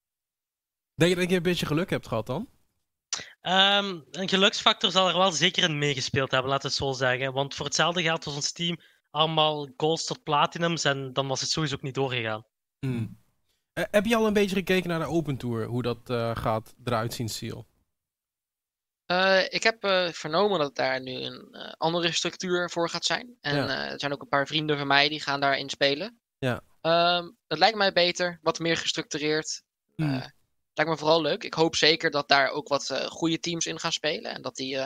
Denk je dat je een beetje geluk hebt gehad dan? Um, een geluksfactor zal er wel zeker in meegespeeld hebben, laten we het zo zeggen. Want voor hetzelfde geld was ons team allemaal goals tot platinums en dan was het sowieso ook niet doorgegaan. Hmm. Uh, heb je al een beetje gekeken naar de Open Tour, hoe dat uh, gaat eruit zien, Seal? Uh, ik heb uh, vernomen dat daar nu een uh, andere structuur voor gaat zijn. En ja. er zijn ook een paar vrienden van mij die gaan daarin spelen. Ja. Um, dat lijkt mij beter, wat meer gestructureerd. Hmm. Lijkt me vooral leuk. Ik hoop zeker dat daar ook wat goede teams in gaan spelen. En dat die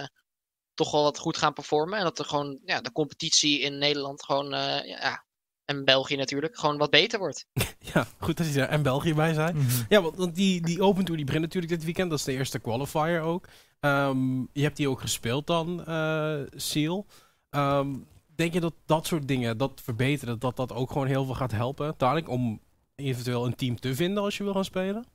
toch wel wat goed gaan performen. En dat er gewoon ja, de competitie in Nederland gewoon, ja, en België natuurlijk, gewoon wat beter wordt. ja, goed dat je er en België bij zijn. Mm -hmm. Ja, want die, die Open Tour die begint natuurlijk dit weekend. Dat is de eerste qualifier ook. Um, je hebt die ook gespeeld dan, uh, Seal. Um, denk je dat dat soort dingen, dat verbeteren, dat dat ook gewoon heel veel gaat helpen, dadelijk, om eventueel een team te vinden als je wil gaan spelen?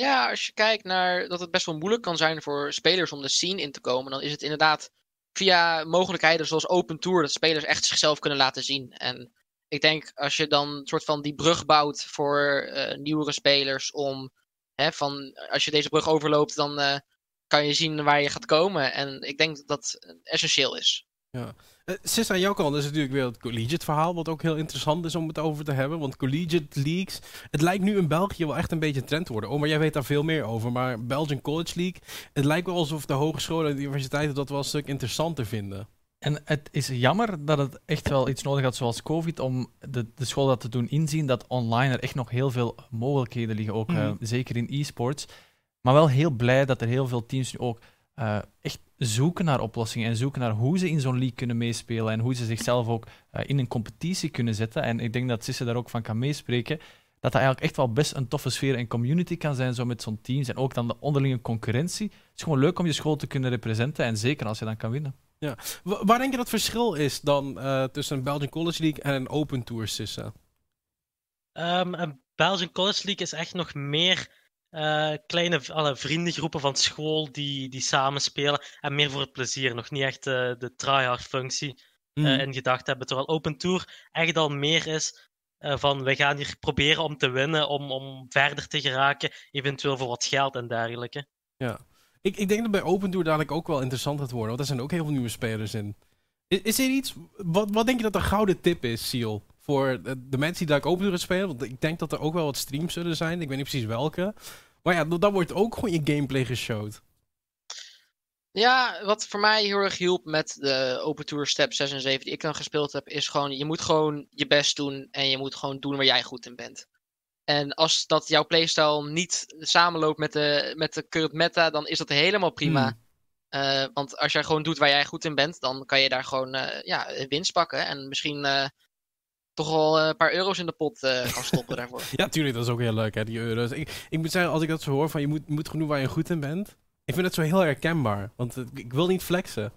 Ja, als je kijkt naar dat het best wel moeilijk kan zijn voor spelers om de scene in te komen, dan is het inderdaad via mogelijkheden zoals Open Tour, dat spelers echt zichzelf kunnen laten zien. En ik denk als je dan een soort van die brug bouwt voor uh, nieuwere spelers om, hè, van als je deze brug overloopt, dan uh, kan je zien waar je gaat komen. En ik denk dat dat essentieel is. Ja. Uh, Sis, aan jouw kant is natuurlijk weer het collegiate verhaal, wat ook heel interessant is om het over te hebben. Want collegiate leagues, het lijkt nu in België wel echt een beetje een trend te worden. Oh, maar jij weet daar veel meer over. Maar Belgian College League, het lijkt wel alsof de hogescholen en de universiteiten dat wel een stuk interessanter vinden. En het is jammer dat het echt wel iets nodig had zoals COVID om de, de school dat te doen inzien dat online er echt nog heel veel mogelijkheden liggen, ook mm. uh, zeker in e-sports. Maar wel heel blij dat er heel veel teams nu ook uh, echt zoeken naar oplossingen en zoeken naar hoe ze in zo'n league kunnen meespelen en hoe ze zichzelf ook uh, in een competitie kunnen zetten. En ik denk dat Sisse daar ook van kan meespreken. Dat dat eigenlijk echt wel best een toffe sfeer en community kan zijn, zo met zo'n teams. En ook dan de onderlinge concurrentie. Het is gewoon leuk om je school te kunnen representen en zeker als je dan kan winnen. Ja. Waar denk je dat verschil is dan uh, tussen een Belgian College League en een Open Tour, Sisse? Um, een Belgian College League is echt nog meer uh, kleine alle vriendengroepen van school die, die samenspelen. En meer voor het plezier. Nog niet echt uh, de tryhard functie mm. in gedacht hebben. Terwijl Open Tour echt al meer is van we gaan hier proberen om te winnen, om, om verder te geraken, eventueel voor wat geld en dergelijke. Ja. Ik, ik denk dat bij Open Tour dadelijk ook wel interessant gaat worden, want er zijn ook heel veel nieuwe spelers in. Is, is er iets, wat, wat denk je dat de gouden tip is, Seal? Voor de, de mensen die daar Open Tour gaan spelen? Want ik denk dat er ook wel wat streams zullen zijn, ik weet niet precies welke. Maar ja, dan wordt ook gewoon je gameplay geshowd. Ja, wat voor mij heel erg hielp met de Open Tour Step 6 en 7 die ik dan gespeeld heb, is gewoon, je moet gewoon je best doen en je moet gewoon doen waar jij goed in bent. En als dat jouw playstyle niet samenloopt met de, met de current meta, dan is dat helemaal prima. Hmm. Uh, want als jij gewoon doet waar jij goed in bent, dan kan je daar gewoon uh, ja, winst pakken. En misschien uh, toch wel een paar euro's in de pot gaan stoppen daarvoor. ja, tuurlijk, dat is ook heel leuk, hè, die euro's. Ik, ik moet zeggen, als ik dat zo hoor, van je moet, moet genoeg waar je goed in bent. Ik vind het zo heel herkenbaar. Want ik wil niet flexen.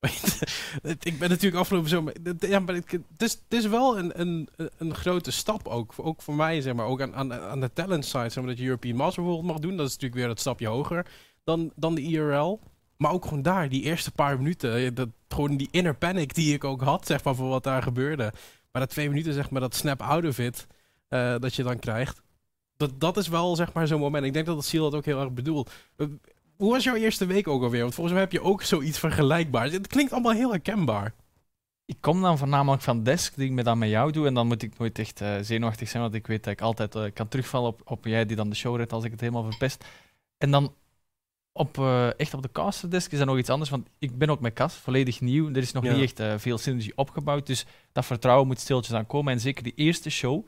ik ben natuurlijk afgelopen zomer. Ja, maar het, is, het is wel een, een, een grote stap ook. Ook voor mij, zeg maar. Ook aan, aan, aan de talent side. Zeg maar, dat je European Master bijvoorbeeld mag doen. Dat is natuurlijk weer dat stapje hoger dan, dan de IRL. Maar ook gewoon daar, die eerste paar minuten. Dat, gewoon die inner panic die ik ook had, zeg maar, voor wat daar gebeurde. Maar dat twee minuten, zeg maar, dat snap out of it. Uh, dat je dan krijgt. Dat, dat is wel, zeg maar, zo'n moment. Ik denk dat het Seal dat ook heel erg bedoelt hoe was jouw eerste week ook alweer? Want volgens mij heb je ook zoiets vergelijkbaars. Het klinkt allemaal heel herkenbaar. Ik kom dan voornamelijk van desk, die ik me dan met jou doe. En dan moet ik nooit echt uh, zenuwachtig zijn, want ik weet dat ik altijd kan terugvallen op, op jij die dan de show redt als ik het helemaal verpest. En dan op, uh, echt op de casterdesk is dat nog iets anders, want ik ben ook met Cas, volledig nieuw. Er is nog ja. niet echt veel synergie opgebouwd, dus dat vertrouwen moet stiltjes aan komen. En zeker die eerste show,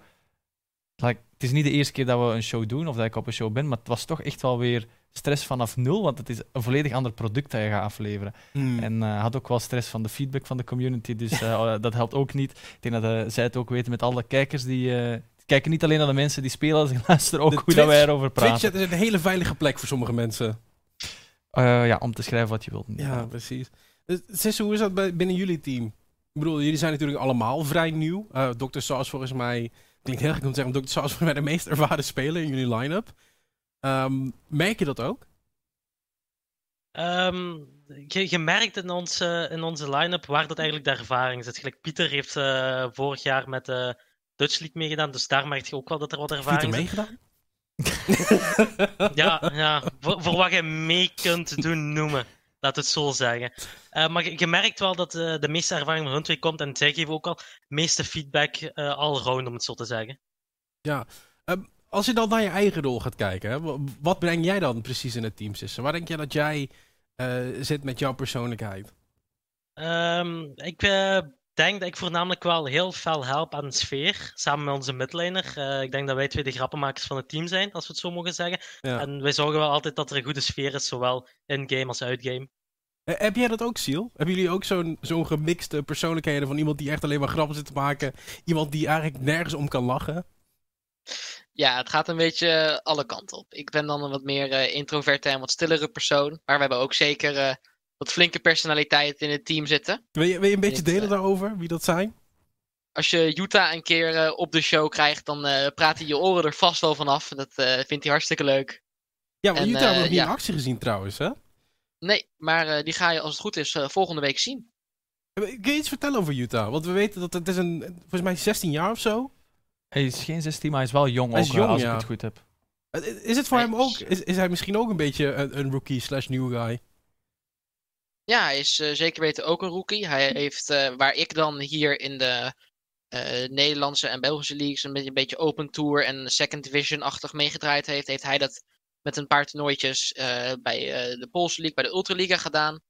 like, het is niet de eerste keer dat we een show doen of dat ik op een show ben, maar het was toch echt wel weer stress vanaf nul, want het is een volledig ander product dat je gaat afleveren. Hmm. En uh, had ook wel stress van de feedback van de community, dus uh, dat helpt ook niet. Ik denk dat zij het ook weten met alle kijkers die kijken niet alleen naar de mensen die spelen, ze luisteren ook de hoe dat wij erover praten. Twitch is een hele veilige plek voor sommige mensen. Ja, om te schrijven wat je wilt. Ja, precies. Dus, hoe is dat bij, binnen jullie team? Ik bedoel, jullie zijn natuurlijk allemaal vrij nieuw. Dr. Saus volgens mij, klinkt heel erg om te zeggen, Dr. Saus volgens mij de meest ervaren speler in jullie line-up. Um, merk je dat ook? Um, je, je, merkt in onze, in onze line-up waar dat eigenlijk de ervaring zit. Gelijk Pieter heeft uh, vorig jaar met de Dutch League meegedaan, dus daar merk je ook wel dat er wat ervaring. Pieter meegedaan? Ja, ja voor, voor, wat je mee kunt doen noemen. Laat het zo zeggen. Uh, maar je, je, merkt wel dat uh, de meeste ervaring van hun twee komt. En zij geven ook al meeste feedback uh, all round, om het zo te zeggen. Ja, um, als je dan naar je eigen rol gaat kijken, hè, wat breng jij dan precies in het team, Sissen? Waar denk je dat jij zit met jouw persoonlijkheid? Um, ik denk dat ik voornamelijk wel heel veel help aan de sfeer, samen met onze midliner. Uh, ik denk dat wij twee de grappenmakers van het team zijn, als we het zo mogen zeggen. Ja. En wij zorgen wel altijd dat er een goede sfeer is, zowel in-game als uit-game. Heb jij dat ook, Siel? Hebben jullie ook zo'n zo'n gemixte persoonlijkheden van iemand die echt alleen maar grappen zit te maken? Iemand die eigenlijk nergens om kan lachen? Ja, het gaat een beetje alle kanten op. Ik ben dan een wat meer uh, introverte en wat stillere persoon. Maar we hebben ook zeker uh, wat flinke personaliteiten in het team zitten. Wil je, wil je een beetje delen uh, daarover, wie dat zijn? Als je Utah een keer op de show krijgt, dan praat hij je oren er vast wel vanaf. Dat vindt hij hartstikke leuk. Ja, maar en, Utah hebben we nog niet ja. in actie gezien trouwens, hè? Nee, maar die ga je als het goed is volgende week zien. Kun je iets vertellen over Utah? Want we weten dat het is een, volgens mij 16 jaar of zo. Hij is geen 16, maar hij is wel jong, hij is jong als ik het goed heb. Is het voor hem ook, is, is hij misschien ook een beetje een, een rookie slash new guy? Ja, hij is uh, zeker weten ook een rookie. Hij heeft, uh, waar ik dan hier in de uh, Nederlandse en Belgische leagues een beetje, een beetje open tour en second division-achtig meegedraaid heeft, heeft hij dat met een paar toernooitjes bij de Poolse League, bij de Ultraliga gedaan.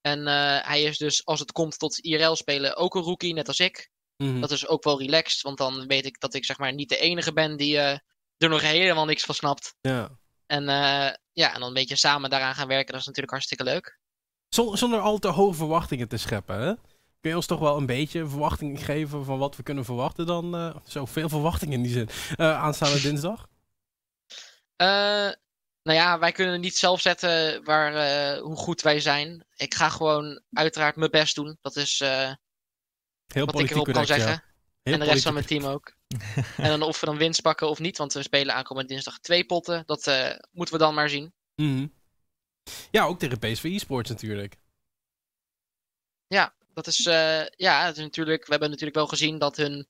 En hij is dus, als het komt tot IRL spelen, ook een rookie, net als ik. Mhm. Dat is ook wel relaxed, want dan weet ik dat ik zeg maar niet de enige ben die er nog helemaal niks van snapt. Ja. En ja, en dan een beetje samen daaraan gaan werken, dat is natuurlijk hartstikke leuk. Zonder al te hoge verwachtingen te scheppen, hè? Kun je ons toch wel een beetje verwachting geven van wat we kunnen verwachten dan? Uh, zo veel verwachtingen in die zin. Uh, aanstaande dinsdag? Uh, nou ja, wij kunnen niet zelf zetten waar, hoe goed wij zijn. Ik ga gewoon uiteraard mijn best doen. Dat is Heel wat ik erop kan zeggen. en de rest van mijn team ook. en dan of we dan winst pakken of niet, want we spelen aankomende dinsdag twee potten. Dat moeten we dan maar zien. Mm ja, ook tegen PSV eSports natuurlijk. Ja, dat is, uh, ja, dat is natuurlijk, we hebben natuurlijk wel gezien dat hun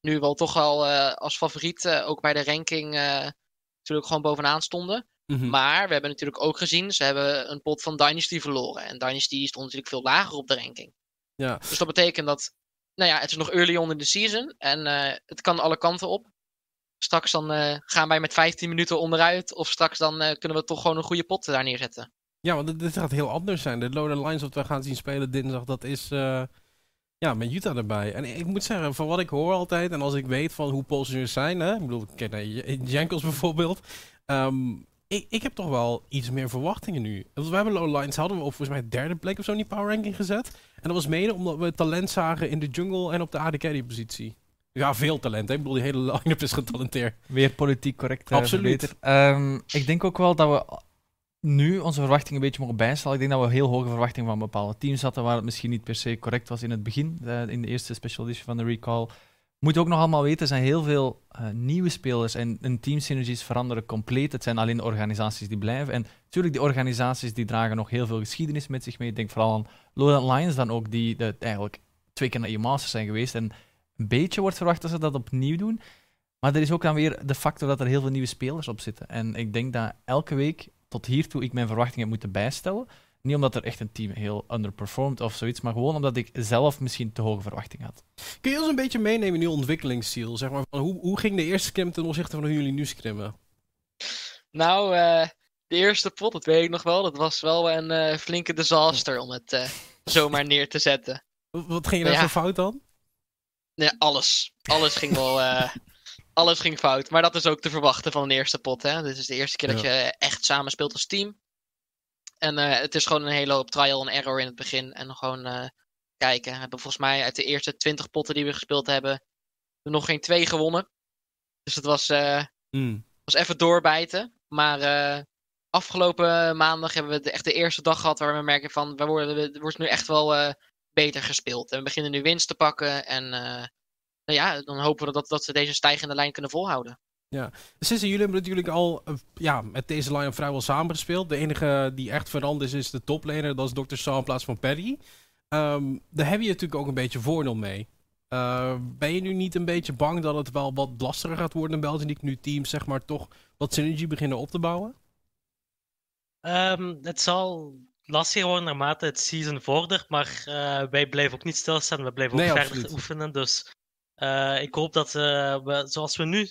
nu wel toch al uh, als favoriet, uh, ook bij de ranking, natuurlijk gewoon bovenaan stonden. Mm Maar we hebben natuurlijk ook gezien, ze hebben een pot van Dynasty verloren. En Dynasty stond natuurlijk veel lager op de ranking. Ja. Dus dat betekent dat, nou ja, het is nog early on in the season. En het kan alle kanten op. Straks dan uh, gaan wij met 15 minuten onderuit. Of straks dan uh, kunnen we toch gewoon een goede pot daar neerzetten. Ja, want dit gaat heel anders zijn. De Lone Lines wat we gaan zien spelen dinsdag, dat is uh, ja, met Utah erbij. En ik moet zeggen, van wat ik hoor altijd, en als ik weet van hoe Polsers zijn, hè, ik bedoel, naar Jankels bijvoorbeeld. Um, ik, ik heb toch wel iets meer verwachtingen nu. Want we hebben Low Lines, hadden we op volgens mij derde plek of zo die power ranking gezet. En dat was mede omdat we talent zagen in de jungle en op de AD carry positie. Ja, veel talent. Hè? Ik bedoel, die hele line-up is getalenteerd. Weer politiek correct. Uh, Absoluut. Um, ik denk ook wel dat we nu onze verwachtingen een beetje mogen bijstellen. Ik denk dat we heel hoge verwachtingen van bepaalde teams hadden, waar het misschien niet per se correct was in het begin, uh, in de eerste special edition van de Recall. Moet ook nog allemaal weten, er zijn heel veel uh, nieuwe spelers en, en teamsynergies veranderen compleet. Het zijn alleen de organisaties die blijven. En natuurlijk, die organisaties die dragen nog heel veel geschiedenis met zich mee. Ik denk vooral aan Lowland Lions dan ook, die de, eigenlijk twee keer naar je masters zijn geweest en een beetje wordt verwacht dat ze dat opnieuw doen. Maar er is ook dan weer de factor dat er heel veel nieuwe spelers op zitten. En ik denk dat elke week tot hiertoe ik mijn verwachtingen heb moeten bijstellen. Niet omdat er echt een team heel underperformed of zoiets, maar gewoon omdat ik zelf misschien te hoge verwachtingen had. Kun je ons een beetje meenemen in uw ontwikkelingsziel? Zeg maar, van hoe, hoe ging de eerste scrim ten opzichte van hoe jullie nu scrimmen? Nou, uh, de eerste pot, dat weet ik nog wel. Dat was wel een uh, flinke disaster om het uh, zomaar neer te zetten. Wat ging je nou ja. zo fout dan? Nee, alles. Alles ging wel. Uh, alles ging fout. Maar dat is ook te verwachten van een eerste pot. Hè? Dit is de eerste keer dat je echt samen speelt als team. En uh, het is gewoon een hele hoop trial en error in het begin. En gewoon uh, kijken. We hebben volgens mij uit de eerste 20 potten die we gespeeld hebben. Nog geen twee gewonnen. Dus het was, mm. was even doorbijten. Maar afgelopen maandag hebben we de, echt de eerste dag gehad waar we merken van. We worden, wordt nu echt wel beter gespeeld. En we beginnen nu winst te pakken. En uh, nou ja, dan hopen we dat, dat ze deze stijgende lijn kunnen volhouden. Ja, Sisse, jullie hebben natuurlijk al uh, ja, met deze line vrijwel samengespeeld. De enige die echt veranderd is, is de toplaner. Dat is Dr. Saw in plaats van Perry. Um, daar heb je natuurlijk ook een beetje voordeel mee. Uh, ben je nu niet een beetje bang dat het wel wat lastiger gaat worden in België? Die nu teams zeg maar toch wat synergie beginnen op te bouwen? Um, het zal lastiger worden naarmate het season vordert. Maar uh, wij blijven ook niet stilstaan. We blijven ook nee, verder oefenen. Dus uh, ik hoop dat uh, we, zoals we nu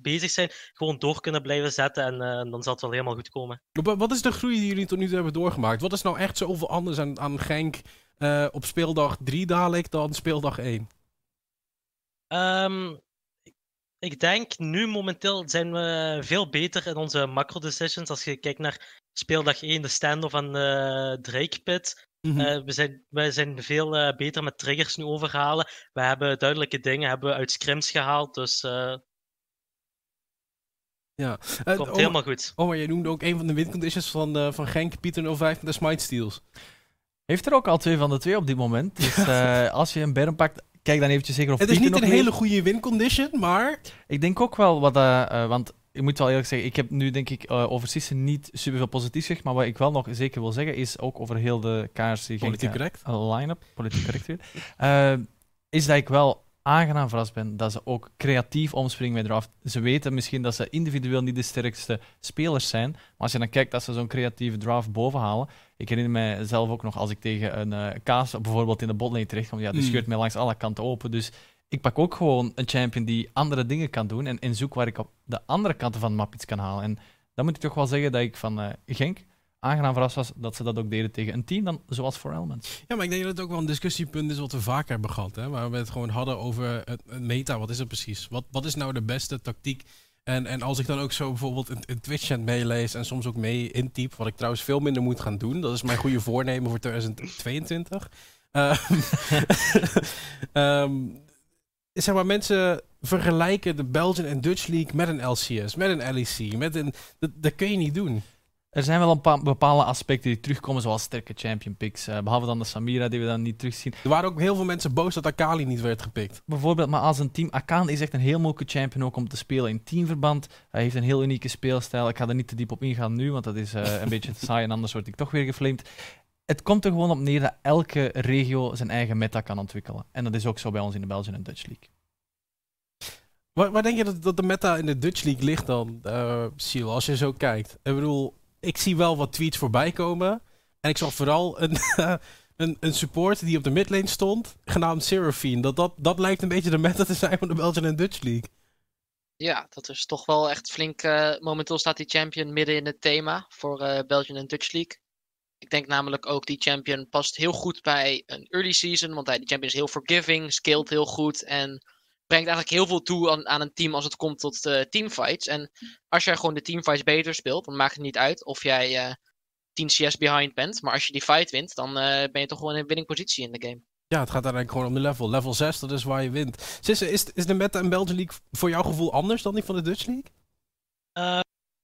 bezig zijn, gewoon door kunnen blijven zetten. En dan zal het wel helemaal goed komen. Wat is de groei die jullie tot nu toe hebben doorgemaakt? Wat is nou echt zoveel anders aan, aan Genk op speeldag 3 dadelijk dan speeldag 1? Um, ik denk nu momenteel zijn we veel beter in onze macro decisions. Als je kijkt naar speeldag 1, de stand-off aan de Drake Pit. Mm -hmm. uh, we, zijn, we zijn veel uh, beter met triggers nu overhalen. We hebben duidelijke dingen hebben we uit scrims gehaald. Dus uh... ja. komt oh, helemaal goed. Oh, maar jij noemde ook een van de winconditions van, van Genk, Pieter 05 met de Smite Steals. Heeft er ook al twee van de twee op dit moment. Dus als je een berm pakt, kijk dan eventjes zeker of Het is niet een hele goede wincondition, maar... Ik denk ook wel, wat, uh, want ik moet wel eerlijk zeggen, ik heb nu denk ik uh, over Sissen niet superveel positief gezegd, maar wat ik wel nog zeker wil zeggen is ook over heel de KRC Politiek correct. line-up, politiek correct weer, uh, is dat ik wel aangenaam verrast ben dat ze ook creatief omspringen met draft. Ze weten misschien dat ze individueel niet de sterkste spelers zijn, maar als je dan kijkt dat ze zo'n creatieve draft bovenhalen. Ik herinner mij zelf ook nog als ik tegen een uh, kaas bijvoorbeeld in de botlane terechtkom, ja, die mm. scheurt mij langs alle kanten open. Dus ik pak ook gewoon een champion die andere dingen kan doen en, en zoek waar ik op de andere kanten van de map iets kan halen. En dan moet ik toch wel zeggen dat ik van uh, Genk aangenaam verrast was dat ze dat ook deden tegen een team dan, zoals For Elements. Ja, maar ik denk dat het ook wel een discussiepunt is wat we vaker hebben gehad. Hè? Waar we het gewoon hadden over het, meta. Wat is het precies? Wat, wat is nou de beste tactiek? En, en als ik dan ook zo bijvoorbeeld een, een Twitch-chat meelees en soms ook mee intyp, wat ik trouwens veel minder moet gaan doen. Dat is mijn goede voornemen voor 2022. Uh, um, zeg maar, mensen vergelijken de Belgian en Dutch League met een LCS, met een LEC, met een... Dat, dat kun je niet doen. Er zijn wel een paar bepaalde aspecten die terugkomen, zoals sterke champion picks. Uh, behalve dan de Samira, die we dan niet terugzien. Er waren ook heel veel mensen boos dat Akali niet werd gepikt. Bijvoorbeeld, maar als een team... Akali is echt een heel moeilijke champion ook om te spelen in teamverband. Hij heeft een heel unieke speelstijl. Ik ga er niet te diep op ingaan nu, want dat is uh, een beetje te saai en anders word ik toch weer geflamed. Het komt er gewoon op neer dat elke regio zijn eigen meta kan ontwikkelen. En dat is ook zo bij ons in de Belgian en Dutch League. Waar, waar denk je dat, dat, de meta in de Dutch League ligt dan, uh, Siel, als je zo kijkt? Ik bedoel, ik zie wel wat tweets voorbij komen. En ik zag vooral een, een, een support die op de midlane stond, genaamd Seraphine. Dat, dat, dat lijkt een beetje de meta te zijn van de Belgian en Dutch League. Ja, dat is toch wel echt flink. Uh, momenteel staat die champion midden in het thema voor uh, Belgian en Dutch League. Ik denk namelijk ook die champion past heel goed bij een early season. Want hij, die champion is heel forgiving, scaled heel goed en brengt eigenlijk heel veel toe aan, aan een team als het komt tot uh, teamfights. En als jij gewoon de teamfights beter speelt, dan maakt het niet uit of jij uh, 10 CS behind bent. Maar als je die fight wint, dan uh, ben je toch gewoon in winning positie in de game. Ja, het gaat eigenlijk gewoon om de level. Level 6, dat is waar je wint. Sisse, is, is de meta in Belgian League voor jouw gevoel anders dan die van de Dutch League?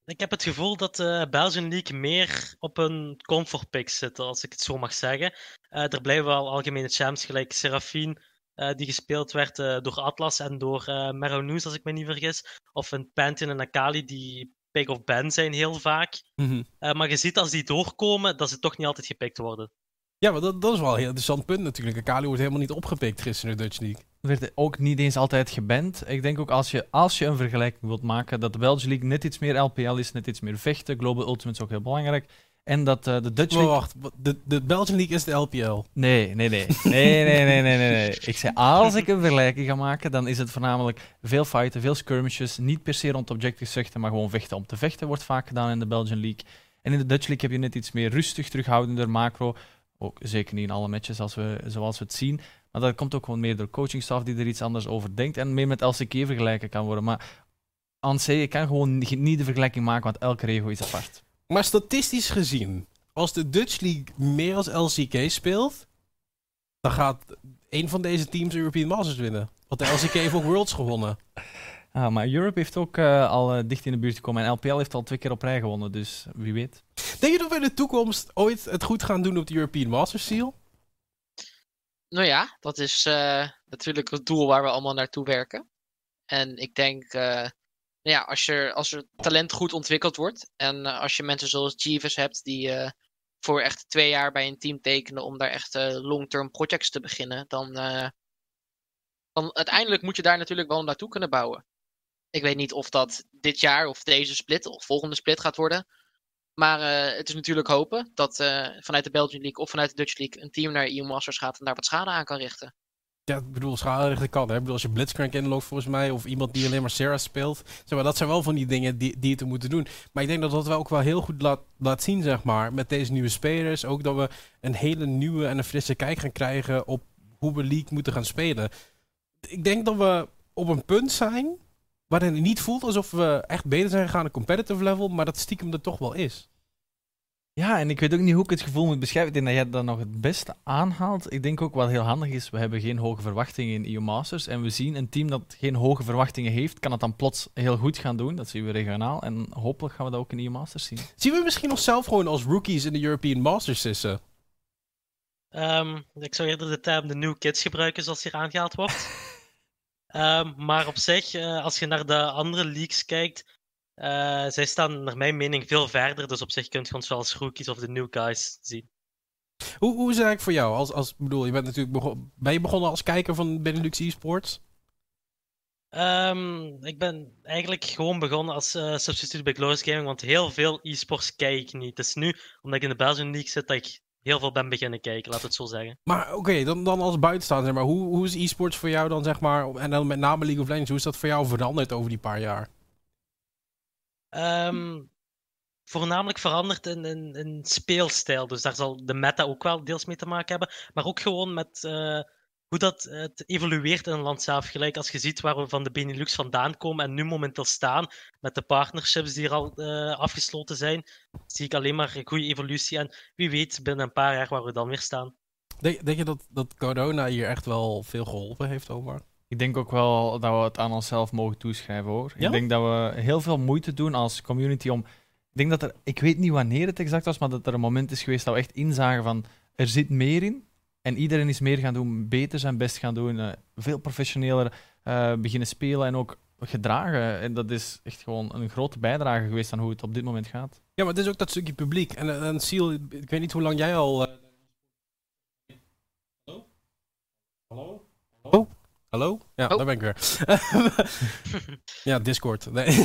Ik heb het gevoel dat de Belgian League meer op een comfort pick zit, als ik het zo mag zeggen. Uh, er blijven wel algemene champs gelijk Seraphine, uh, die gespeeld werd uh, door Atlas en door uh, News, als ik me niet vergis. Of een Pantheon en Akali die pick of ban zijn heel vaak. Mm -hmm. maar je ziet als die doorkomen, dat ze toch niet altijd gepikt worden. Ja, maar dat, dat is wel een heel interessant punt natuurlijk. Akali wordt helemaal niet opgepikt gisteren in de Dutch League. Werd ook niet eens altijd geband. Ik denk ook als je, als je een vergelijking wilt maken, dat de Belgian League net iets meer LPL is, net iets meer vechten. Global Ultimate is ook heel belangrijk. En dat uh, de Dutch League... Wacht, de, de Belgian League is de LPL? Nee, nee, nee. Nee, nee, nee, nee, nee, nee. Ik zei, als ik een vergelijking ga maken, dan is het voornamelijk veel fighten, veel skirmishes. Niet per se rond objective vechten, maar gewoon vechten om te vechten wordt vaak gedaan in de Belgian League. En in de Dutch League heb je net iets meer rustig, terughoudender macro. Ook zeker niet in alle matches als we, zoals we het zien. Maar dat komt ook gewoon meer door coachingstaf die er iets anders over denkt. En meer met LCK vergelijken kan worden. Maar aan je kan gewoon niet de vergelijking maken, want elke regio is apart. Maar statistisch gezien, als de Dutch League meer als LCK speelt, dan gaat een van deze teams European Masters winnen. Want de LCK heeft ook Worlds gewonnen. Ah, maar Europe heeft ook uh, al uh, dicht in de buurt gekomen en LPL heeft al twee keer op rij gewonnen, dus wie weet. Denk je dat we in de toekomst ooit het goed gaan doen op de European Masters Seal? Nou ja, dat is uh, natuurlijk het doel waar we allemaal naartoe werken. En ik denk ja, als, je, als er talent goed ontwikkeld wordt en uh, als je mensen zoals Jeeves hebt die uh, voor echt twee jaar bij een team tekenen om daar echt uh, long-term projects te beginnen, dan, dan uiteindelijk moet je daar natuurlijk wel naartoe kunnen bouwen. Ik weet niet of dat dit jaar of deze split of volgende split gaat worden. Maar het is natuurlijk hopen dat vanuit de Belgian League of vanuit de Dutch League een team naar EU Masters gaat en daar wat schade aan kan richten. Ja, ik bedoel, schade kan. Hè? Ik bedoel, als je Blitzcrank inloopt volgens mij, of iemand die alleen maar Sarah speelt. Zeg maar, dat zijn wel van die dingen die, die je te moeten doen. Maar ik denk dat dat wel ook wel heel goed laat, laat zien, zeg maar, met deze nieuwe spelers. Ook dat we een hele nieuwe en een frisse kijk gaan krijgen op hoe we League moeten gaan spelen. Ik denk dat we op een punt zijn waarin het niet voelt alsof we echt beter zijn gegaan op competitive level, maar dat stiekem er toch wel is. Ja, en ik weet ook niet hoe ik het gevoel moet beschrijven. Ik denk dat jij dat nog het beste aanhaalt. Ik denk ook wat heel handig is, we hebben geen hoge verwachtingen in EU Masters. En we zien een team dat geen hoge verwachtingen heeft, kan het dan plots heel goed gaan doen. Dat zien we regionaal. En hopelijk gaan we dat ook in EU Masters zien. Zien we misschien onszelf gewoon als rookies in de European Masters zitten? Um, ik zou eerder de term de new kids gebruiken zoals hier aangehaald wordt. um, maar op zich, uh, als je naar de andere leagues kijkt, Uh, zij staan naar mijn mening veel verder, dus op zich kunt je ons wel als rookies of de new guys zien. Hoe, hoe is het eigenlijk voor jou? Als, als, bedoel, je bent natuurlijk begon, ben je begonnen als kijker van Benelux eSports? Um, ik ben eigenlijk gewoon begonnen als uh, substituut bij Glorious Gaming, want heel veel e-sports kijk ik niet. Het is nu, omdat ik in de Belgian League zit, dat ik heel veel ben beginnen kijken, laat het zo zeggen. Maar oké, dan, dan als buitenstaander, zeg maar, hoe, hoe is e-sports voor jou dan, zeg maar, en dan met name League of Legends, hoe is dat voor jou veranderd over die paar jaar? Um, voornamelijk veranderd in, in, in, speelstijl. Dus daar zal de meta ook wel deels mee te maken hebben. Maar ook gewoon met uh, hoe dat het evolueert in een land zelf. Gelijk als je ziet waar we van de Benelux vandaan komen en nu momenteel staan. Met de partnerships die er al uh, afgesloten zijn. Zie ik alleen maar een goede evolutie. En wie weet binnen een paar jaar waar we dan weer staan. Denk, denk je dat, dat corona hier echt wel veel geholpen heeft, Omar? Ik denk ook wel dat we het aan onszelf mogen toeschrijven hoor. Ik denk dat we heel veel moeite doen als community om. Ik denk dat er, ik weet niet wanneer het exact was, maar dat er een moment is geweest dat we echt inzagen van er zit meer in. En iedereen is meer gaan doen, beter zijn best gaan doen, uh, veel professioneler uh, beginnen spelen en ook gedragen. En dat is echt gewoon een grote bijdrage geweest aan hoe het op dit moment gaat. Ja, maar het is ook dat stukje publiek. En, en Seal, ik weet niet hoe lang jij al. Uh... Hallo? Hallo? Hallo? Hallo? Ja, oh. daar ben ik weer. ja, Discord. Nee.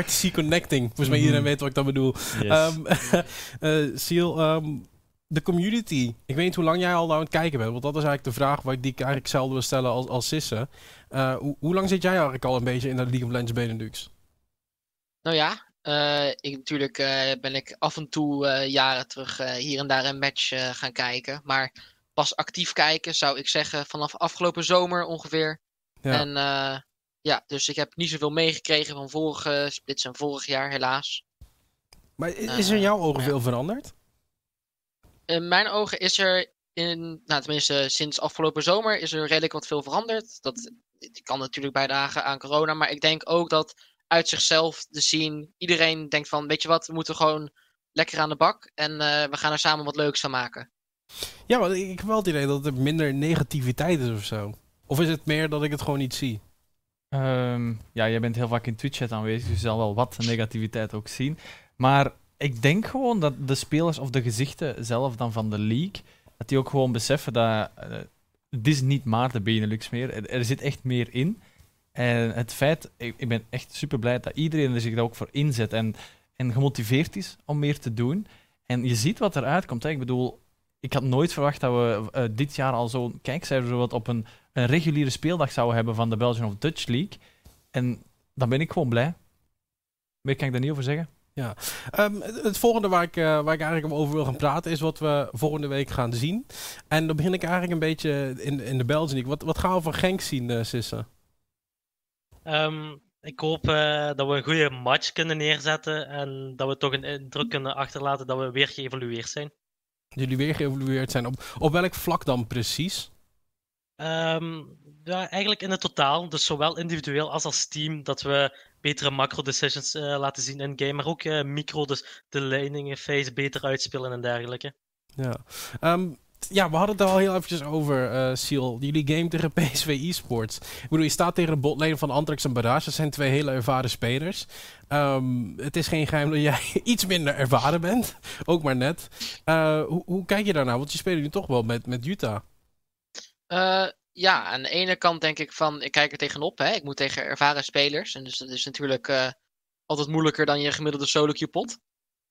RTC Connecting. Volgens mij iedereen mhm. weet wat ik dan bedoel. Yes. Um, uh, Seal, um, de community. Ik weet niet hoe lang jij al aan het kijken bent. Want dat is eigenlijk de vraag die ik eigenlijk zelden wil stellen als, als Sisse. Uh, hoe, hoe, lang zit jij eigenlijk al een beetje in de League of Legends Benelux? Nou ja, uh, ik, natuurlijk uh, ben ik af en toe jaren terug hier en daar een match gaan kijken. Maar pas actief kijken, zou ik zeggen, vanaf afgelopen zomer ongeveer. Ja. En ja, dus ik heb niet zoveel meegekregen van vorige splits en vorig jaar, helaas. Maar is er in jouw ogen veel veranderd? In mijn ogen is er, in, nou, tenminste sinds afgelopen zomer, is er redelijk wat veel veranderd. Dat, kan natuurlijk bijdragen aan corona, maar ik denk ook dat uit zichzelf te zien, iedereen denkt van, weet je wat, we moeten gewoon lekker aan de bak en uh, we gaan er samen wat leuks van maken. Ja, maar ik heb wel het idee dat er minder negativiteit is of zo. Of is het meer dat ik het gewoon niet zie? Um, ja, jij bent heel vaak in Twitch-chat aanwezig, dus je zal wel wat negativiteit ook zien. Maar ik denk gewoon dat de spelers of de gezichten zelf dan van de league, dat die ook gewoon beseffen dat uh, het is niet maar de Benelux meer. Er, er, zit echt meer in. En het feit, ik, ik ben echt super blij dat iedereen er zich daar ook voor inzet en, en gemotiveerd is om meer te doen. En je ziet wat eruit komt. Hè. Ik bedoel, ik had nooit verwacht dat we uh, dit jaar al zo'n kijkcijfer wat op een, een reguliere speeldag zouden hebben van de Belgian of Dutch League. En dan ben ik gewoon blij. Meer kan ik daar niet over zeggen. Ja. Um, het volgende waar ik, uh, waar ik eigenlijk over wil gaan praten is wat we volgende week gaan zien. En dan begin ik eigenlijk een beetje in, in de League. Wat, wat gaan we van Genk zien, uh, Sisse? Um, ik hoop uh, dat we een goede match kunnen neerzetten en dat we toch een indruk kunnen achterlaten dat we weer geëvolueerd zijn jullie weer geëvolueerd zijn. Op, op welk vlak dan precies? Um, ja, eigenlijk in het totaal. Dus zowel individueel als als team. Dat we betere macro-decisions uh, laten zien in game. Maar ook uh, micro, dus de leidingen phase beter uitspelen en dergelijke. Ja. Um, ja, we hadden het er al heel eventjes over, uh, Seal. Jullie game tegen PSV Esports. Ik bedoel, je staat tegen de botleden van Antrax en Barrage. Dat zijn twee hele ervaren spelers. Um, het is geen geheim dat jij iets minder ervaren bent. Ook maar net. Uh, hoe, hoe, kijk je daarnaar? Want je speelt nu toch wel met, met Utah. Ja, aan de ene kant denk ik van, ik kijk er tegenop. Hè. Ik moet tegen ervaren spelers. En dus dat is natuurlijk altijd moeilijker dan je gemiddelde solo queue pot.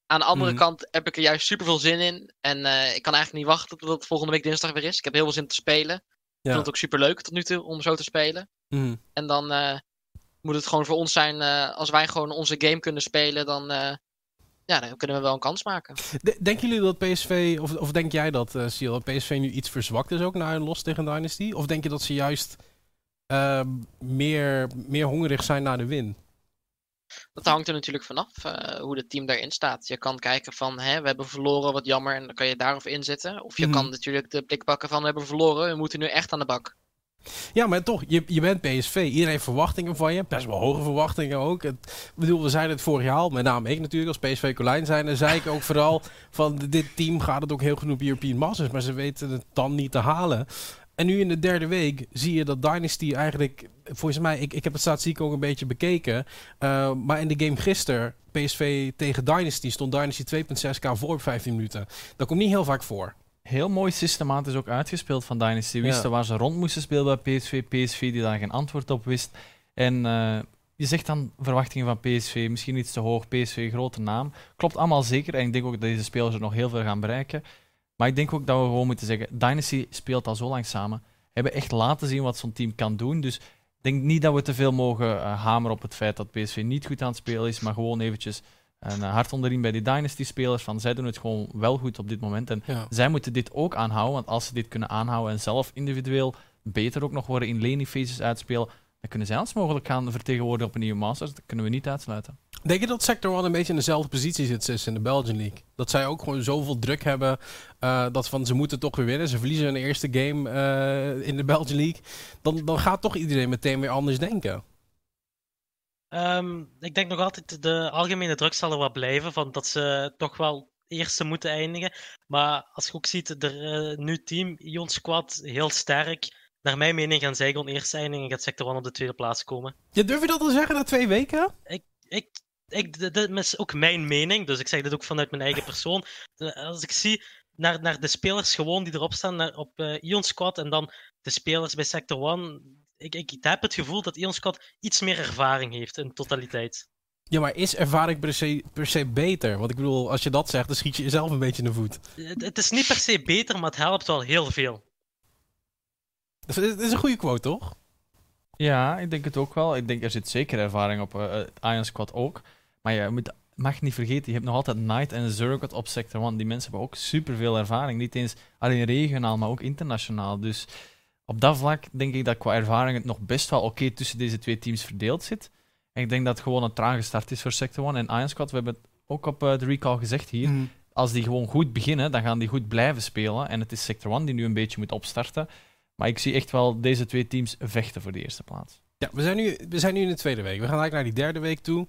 Aan de andere mhm. kant heb ik er juist super veel zin in. En uh, ik kan eigenlijk niet wachten tot het volgende week dinsdag weer is. Ik heb heel veel zin te spelen. Ik vind het ook super leuk tot nu toe om zo te spelen. Mhm. En dan uh, moet het gewoon voor ons zijn, als wij gewoon onze game kunnen spelen, dan, ja, dan kunnen we wel een kans maken. denken jullie dat PSV, of, of denk jij dat, uh, Siel, dat PSV nu iets verzwakt is ook na een los tegen Dynasty? Of denk je dat ze juist meer, meer hongerig zijn naar de win? Dat hangt er natuurlijk vanaf uh, hoe het team daarin staat. Je kan kijken van, hè, we hebben verloren, wat jammer, en dan kan je daarop inzetten. Of je kan mhm. natuurlijk de blik pakken van, we hebben verloren, we moeten nu echt aan de bak. Ja, maar toch, je, je bent PSV. Iedereen heeft verwachtingen van je. Best wel hoge verwachtingen ook. Het, bedoel, we zeiden het vorig jaar al, met name ik natuurlijk, als PSV Colijn zijn. En zei ik ook vooral van, dit team gaat het ook heel op European Masters. Maar ze weten het dan niet te halen. En nu in de derde week zie je dat Dynasty eigenlijk, volgens mij, ik, ik heb het statistiek ook een beetje bekeken. Uh, maar in de game gisteren, PSV tegen Dynasty, stond Dynasty 2.6k voor op 15 minuten. Dat komt niet heel vaak voor. Heel mooi systematisch ook uitgespeeld van Dynasty. Wisten ja. waar ze rond moesten spelen bij PSV. PSV die daar geen antwoord op wist. En uh, je zegt dan verwachtingen van PSV, misschien iets te hoog. PSV, grote naam. Klopt allemaal zeker. En ik denk ook dat deze spelers er nog heel veel gaan bereiken. Maar ik denk ook dat we gewoon moeten zeggen: Dynasty speelt al zo lang samen. Hebben echt laten zien wat zo'n team kan doen. Dus ik denk niet dat we te veel mogen uh, hameren op het feit dat PSV niet goed aan het spelen is. Maar gewoon eventjes een uh, hart onderin bij die Dynasty-spelers. Van zij doen het gewoon wel goed op dit moment. En ja. zij moeten dit ook aanhouden. Want als ze dit kunnen aanhouden en zelf individueel beter ook nog worden in laning phases uitspelen dan kunnen zij ons mogelijk gaan vertegenwoordigen op een nieuwe Masters. Dat kunnen we niet uitsluiten. Denk je dat Sector One een beetje in dezelfde positie zit in de Belgian League? Dat zij ook gewoon zoveel druk hebben uh, dat van ze moeten toch weer winnen. Ze verliezen hun eerste game uh, in de Belgian League. Dan, dan gaat toch iedereen meteen weer anders denken. Um, ik denk nog altijd de algemene druk zal er wel blijven. Van dat ze toch wel eerste moeten eindigen. Maar als je ook ziet, er uh, nu team Ion Squad heel sterk naar mijn mening gaan zij gewoon eerst zijn en gaat Sector 1 op de tweede plaats komen. Ja, durf je dat al zeggen na twee weken? Ik, ik, ik, dit is ook mijn mening, dus ik zeg dit ook vanuit mijn eigen persoon. Als ik zie naar, naar de spelers gewoon die erop staan naar, op uh, Ion Squad en dan de spelers bij Sector 1, ik, ik heb het gevoel dat Ion Squad iets meer ervaring heeft in totaliteit. Ja, maar is ervaring per se, per se beter? Want ik bedoel, als je dat zegt, dan schiet je jezelf een beetje in de voet. Het, het is niet per se beter, maar het helpt wel heel veel. Dat is een goede quote, toch? Ja, ik denk het ook wel. Ik denk er zit zeker ervaring op uh, Iron Squad ook. Maar je moet, mag niet vergeten, je hebt nog altijd Knight en Zergot op Sector 1. Die mensen hebben ook superveel ervaring. Niet eens alleen regionaal, maar ook internationaal. Dus op dat vlak denk ik dat qua ervaring het nog best wel oké tussen deze twee teams verdeeld zit. En ik denk dat het gewoon een trage start is voor Sector 1 en Iron Squad. We hebben het ook op uh, de recall gezegd hier. Mm. Als die gewoon goed beginnen, dan gaan die goed blijven spelen. En het is Sector 1 die nu een beetje moet opstarten. Maar ik zie echt wel deze twee teams vechten voor de eerste plaats. Ja, we zijn nu, we zijn nu in de tweede week. We gaan eigenlijk naar die derde week toe.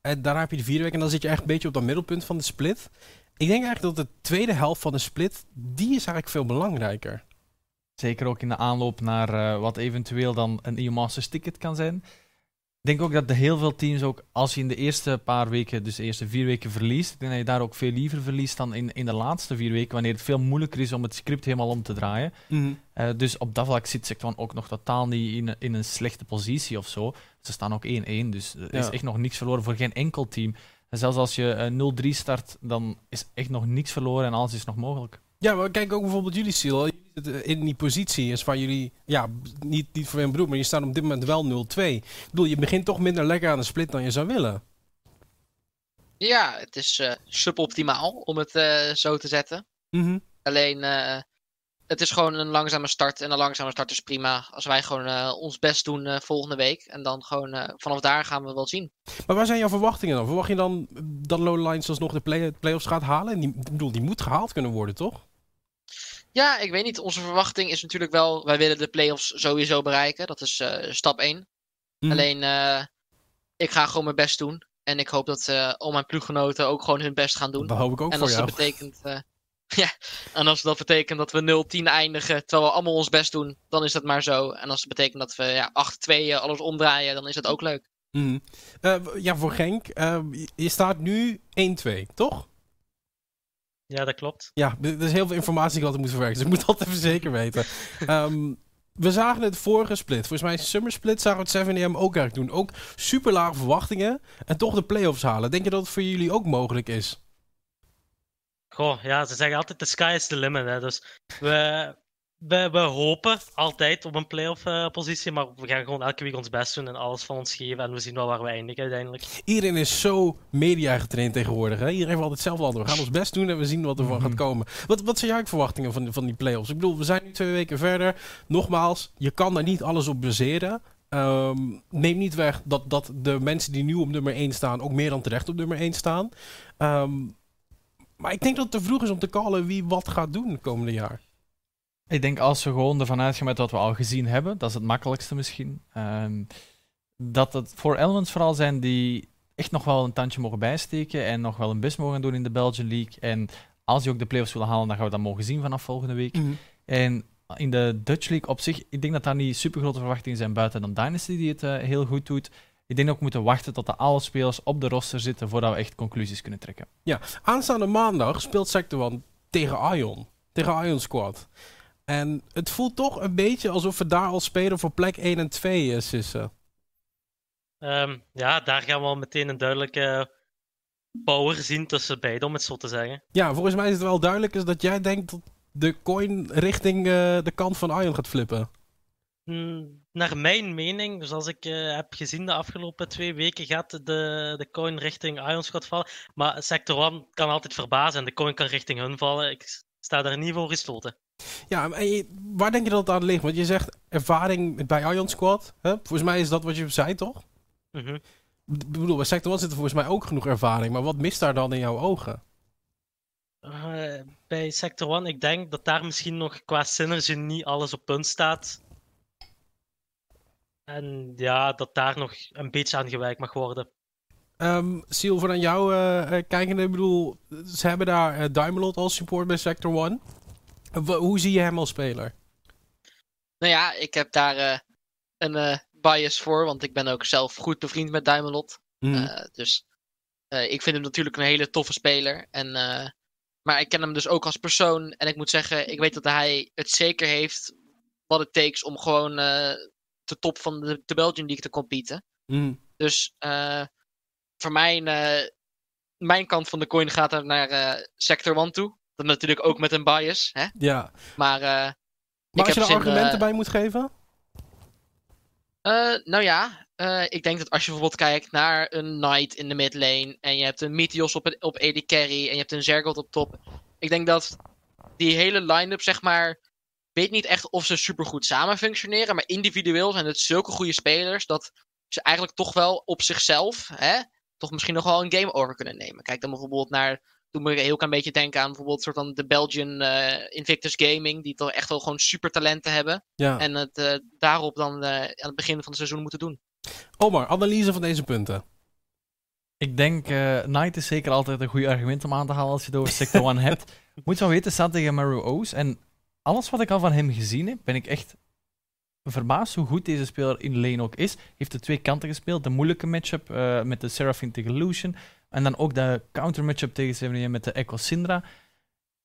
En daarna heb je de vierde week. En dan zit je echt een beetje op dat middelpunt van de split. Ik denk eigenlijk dat de tweede helft van de split, die is eigenlijk veel belangrijker. Zeker ook in de aanloop naar uh, wat eventueel dan een EU Masters ticket kan zijn. Ik denk ook dat de heel veel teams ook, als je in de eerste paar weken, dus de eerste vier weken verliest, ik denk dat je daar ook veel liever verliest dan in, in de laatste vier weken, wanneer het veel moeilijker is om het script helemaal om te draaien. Mm -hmm. uh, dus op dat vlak zit Sector ook nog totaal niet in, in een slechte positie of zo. Ze staan ook 1-1, dus er is echt nog niks verloren voor geen enkel team. En zelfs als je uh, 0-3 start, dan is echt nog niks verloren en alles is nog mogelijk. Ja, maar kijk ook bijvoorbeeld jullie, Siel. In die positie is waar jullie, ja, niet, niet voor een beroep, maar je staat op dit moment wel 0-2. Ik bedoel, je begint toch minder lekker aan de split dan je zou willen. Ja, het is uh, suboptimaal om het uh, zo te zetten. Mm -hmm. Alleen, uh, het is gewoon een langzame start. En een langzame start is prima. Als wij gewoon ons best doen volgende week. En dan gewoon vanaf daar gaan we wel zien. Maar waar zijn jouw verwachtingen dan? Verwacht je dan dat Lowlines alsnog de play playoffs gaat halen? En die, ik bedoel, die moet gehaald kunnen worden, toch? Ja, ik weet niet. Onze verwachting is natuurlijk wel, wij willen de playoffs sowieso bereiken. Dat is uh, stap 1. Mm. Alleen, uh, ik ga gewoon mijn best doen. En ik hoop dat uh, al mijn ploeggenoten ook gewoon hun best gaan doen. Dat hoop ik ook en voor als jou. Dat betekent, ja, en als dat betekent dat we 0-10 eindigen, terwijl we allemaal ons best doen, dan is dat maar zo. En als het betekent dat we ja, 8-2 alles omdraaien, dan is dat ook leuk. Mm. ja, voor Genk, je staat nu 1-2, toch? Ja, dat klopt. Ja, er is heel veel informatie die ik altijd moet verwerken. Dus ik moet dat even zeker weten. um, we zagen het vorige split. Volgens mij Summer Split zagen we het 7am ook erg doen. Ook super lage verwachtingen. En toch de playoffs halen. Denk je dat het voor jullie ook mogelijk is? Goh, ja, ze zeggen altijd the sky is the limit. Hè. Dus we, we, we hopen altijd op een playoff uh, positie, maar we gaan gewoon elke week ons best doen en alles van ons geven. En we zien wel waar we eindigen uiteindelijk. Iedereen is zo media getraind tegenwoordig. Hè? Iedereen heeft altijd hetzelfde antwoord. We gaan ons best doen en we zien wat er van gaat komen. Wat, wat zijn jouw verwachtingen van, van die playoffs? Ik bedoel, we zijn nu twee weken verder. Nogmaals, je kan daar niet alles op baseren. Um, neem niet weg dat, dat de mensen die nu op nummer 1 staan ook meer dan terecht op nummer 1 staan. Um, maar ik denk dat het te vroeg is om te callen wie wat gaat doen het komende jaar. Ik denk als we gewoon ervan uitgaan met wat we al gezien hebben, dat is het makkelijkste misschien. Um, dat het voor elements vooral zijn die echt nog wel een tandje mogen bijsteken en nog wel een best mogen doen in de Belgian League. En als die ook de playoffs willen halen, dan gaan we dat mogen zien vanaf volgende week. Mm -hmm. En in de Dutch League op zich, ik denk dat daar niet super grote verwachtingen zijn buiten dan Dynasty, die het uh, heel goed doet. Ik denk we moeten wachten tot de alle spelers op de roster zitten voordat we echt conclusies kunnen trekken. Ja, aanstaande maandag speelt Sector One tegen Ion. Tegen Ion Squad. En het voelt toch een beetje alsof we daar al spelen voor plek 1 en 2, uh, Sissen. Um, ja, daar gaan we al meteen een duidelijke power zien tussen beiden, om het zo te zeggen. Ja, volgens mij is het wel duidelijk is dat jij denkt dat de coin richting uh, de kant van Ion gaat flippen. Mm, naar mijn mening, zoals ik uh, heb gezien de afgelopen twee weken, gaat de, de coin richting Ion Scott vallen. Maar Sector 1 kan altijd verbazen en de coin kan richting hun vallen. Ik sta daar niet voor gestoten. Ja, en waar denk je dat het aan ligt? Want je zegt ervaring bij Ion Squad. Hè? Volgens mij is dat wat je zei, toch? Mm -hmm. Ik bedoel, bij Sector 1 zit er volgens mij ook genoeg ervaring. Maar wat mist daar dan in jouw ogen? Uh, bij Sector 1, ik denk dat daar misschien nog qua synergy niet alles op punt staat. En ja, dat daar nog een beetje aan gewerkt mag worden. Um, Silver, aan jou uh, kijkende, ik bedoel, ze hebben daar uh, Diamond als support bij Sector 1. Hoe zie je hem als speler? Nou ja, ik heb daar uh, een bias voor, want ik ben ook zelf goed bevriend met Diamond. Mm. dus ik vind hem natuurlijk een hele toffe speler. En, maar ik ken hem dus ook als persoon. En ik moet zeggen, ik weet dat hij het zeker heeft wat het takes om gewoon de top van de, de Belgian League te competen. Mm. Dus voor mijn, mijn kant van de coin gaat er naar Sector 1 toe. Dat natuurlijk ook met een bias. Hè? Ja. Maar, uh, maar als je er argumenten uh, bij moet geven? Uh, nou ja, ik denk dat als je bijvoorbeeld kijkt naar een Knight in de midlane. En je hebt een Meteos op, op AD Carry. En je hebt een Zergold op top. Ik denk dat die hele line-up, zeg maar. Weet niet echt of ze supergoed samen functioneren. Maar individueel zijn het zulke goede spelers. Dat ze eigenlijk toch wel op zichzelf. Hè, toch misschien nog wel een game over kunnen nemen. Kijk dan bijvoorbeeld naar doet me een heel klein beetje denken aan bijvoorbeeld soort van de Belgian uh, Invictus Gaming, die toch echt wel gewoon super talenten hebben. Ja. En het uh, daarop dan uh, aan het begin van het seizoen moeten doen. Omar, analyse van deze punten. Ik denk, Knight is zeker altijd een goed argument om aan te halen als je het over Sector 1 hebt. Moet je wel weten, staat tegen Maru O's. En alles wat ik al van hem gezien heb, ben ik echt verbaasd hoe goed deze speler in lane ook is. Heeft de twee kanten gespeeld. De moeilijke matchup met de Seraphine tegen Lucian. En dan ook de counter matchup tegen 7 met de Echo Syndra.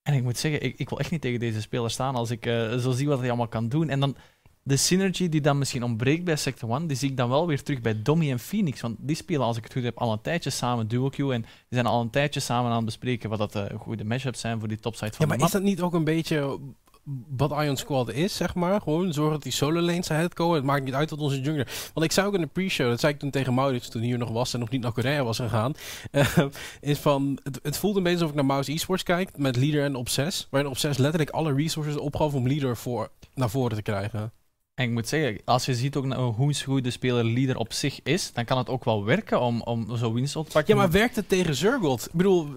En ik moet zeggen, ik, ik, wil echt niet tegen deze speler staan als ik uh, zo zie wat hij allemaal kan doen. En dan de synergy die dan misschien ontbreekt bij Sector 1, die zie ik dan wel weer terug bij Dommy en Phoenix. Want die spelen, als ik het goed heb, al een tijdje samen duo queue. En die zijn al een tijdje samen aan het bespreken wat dat uh, goede matchups zijn voor die topside van ja, maar is dat niet ook een beetje wat Ion Squad is, zeg maar. Gewoon zorgen dat die solo lanes ahead komen. Het maakt niet uit wat onze jungler... Want ik zei ook in de pre-show, dat zei ik toen tegen Maurits, toen hier nog was en nog niet naar Korea was gegaan. Uh, is van, het, het, voelt een beetje alsof ik naar Mouse Esports kijk, met Leader en Obsess. Waarin Obsess letterlijk alle resources opgaf om Leader voor, naar voren te krijgen. En ik moet zeggen, als je ziet ook hoe goed de speler leader op zich is, dan kan het ook wel werken om, om zo winst op te pakken. Ja, maar werkt het tegen Zurgold? Ik bedoel,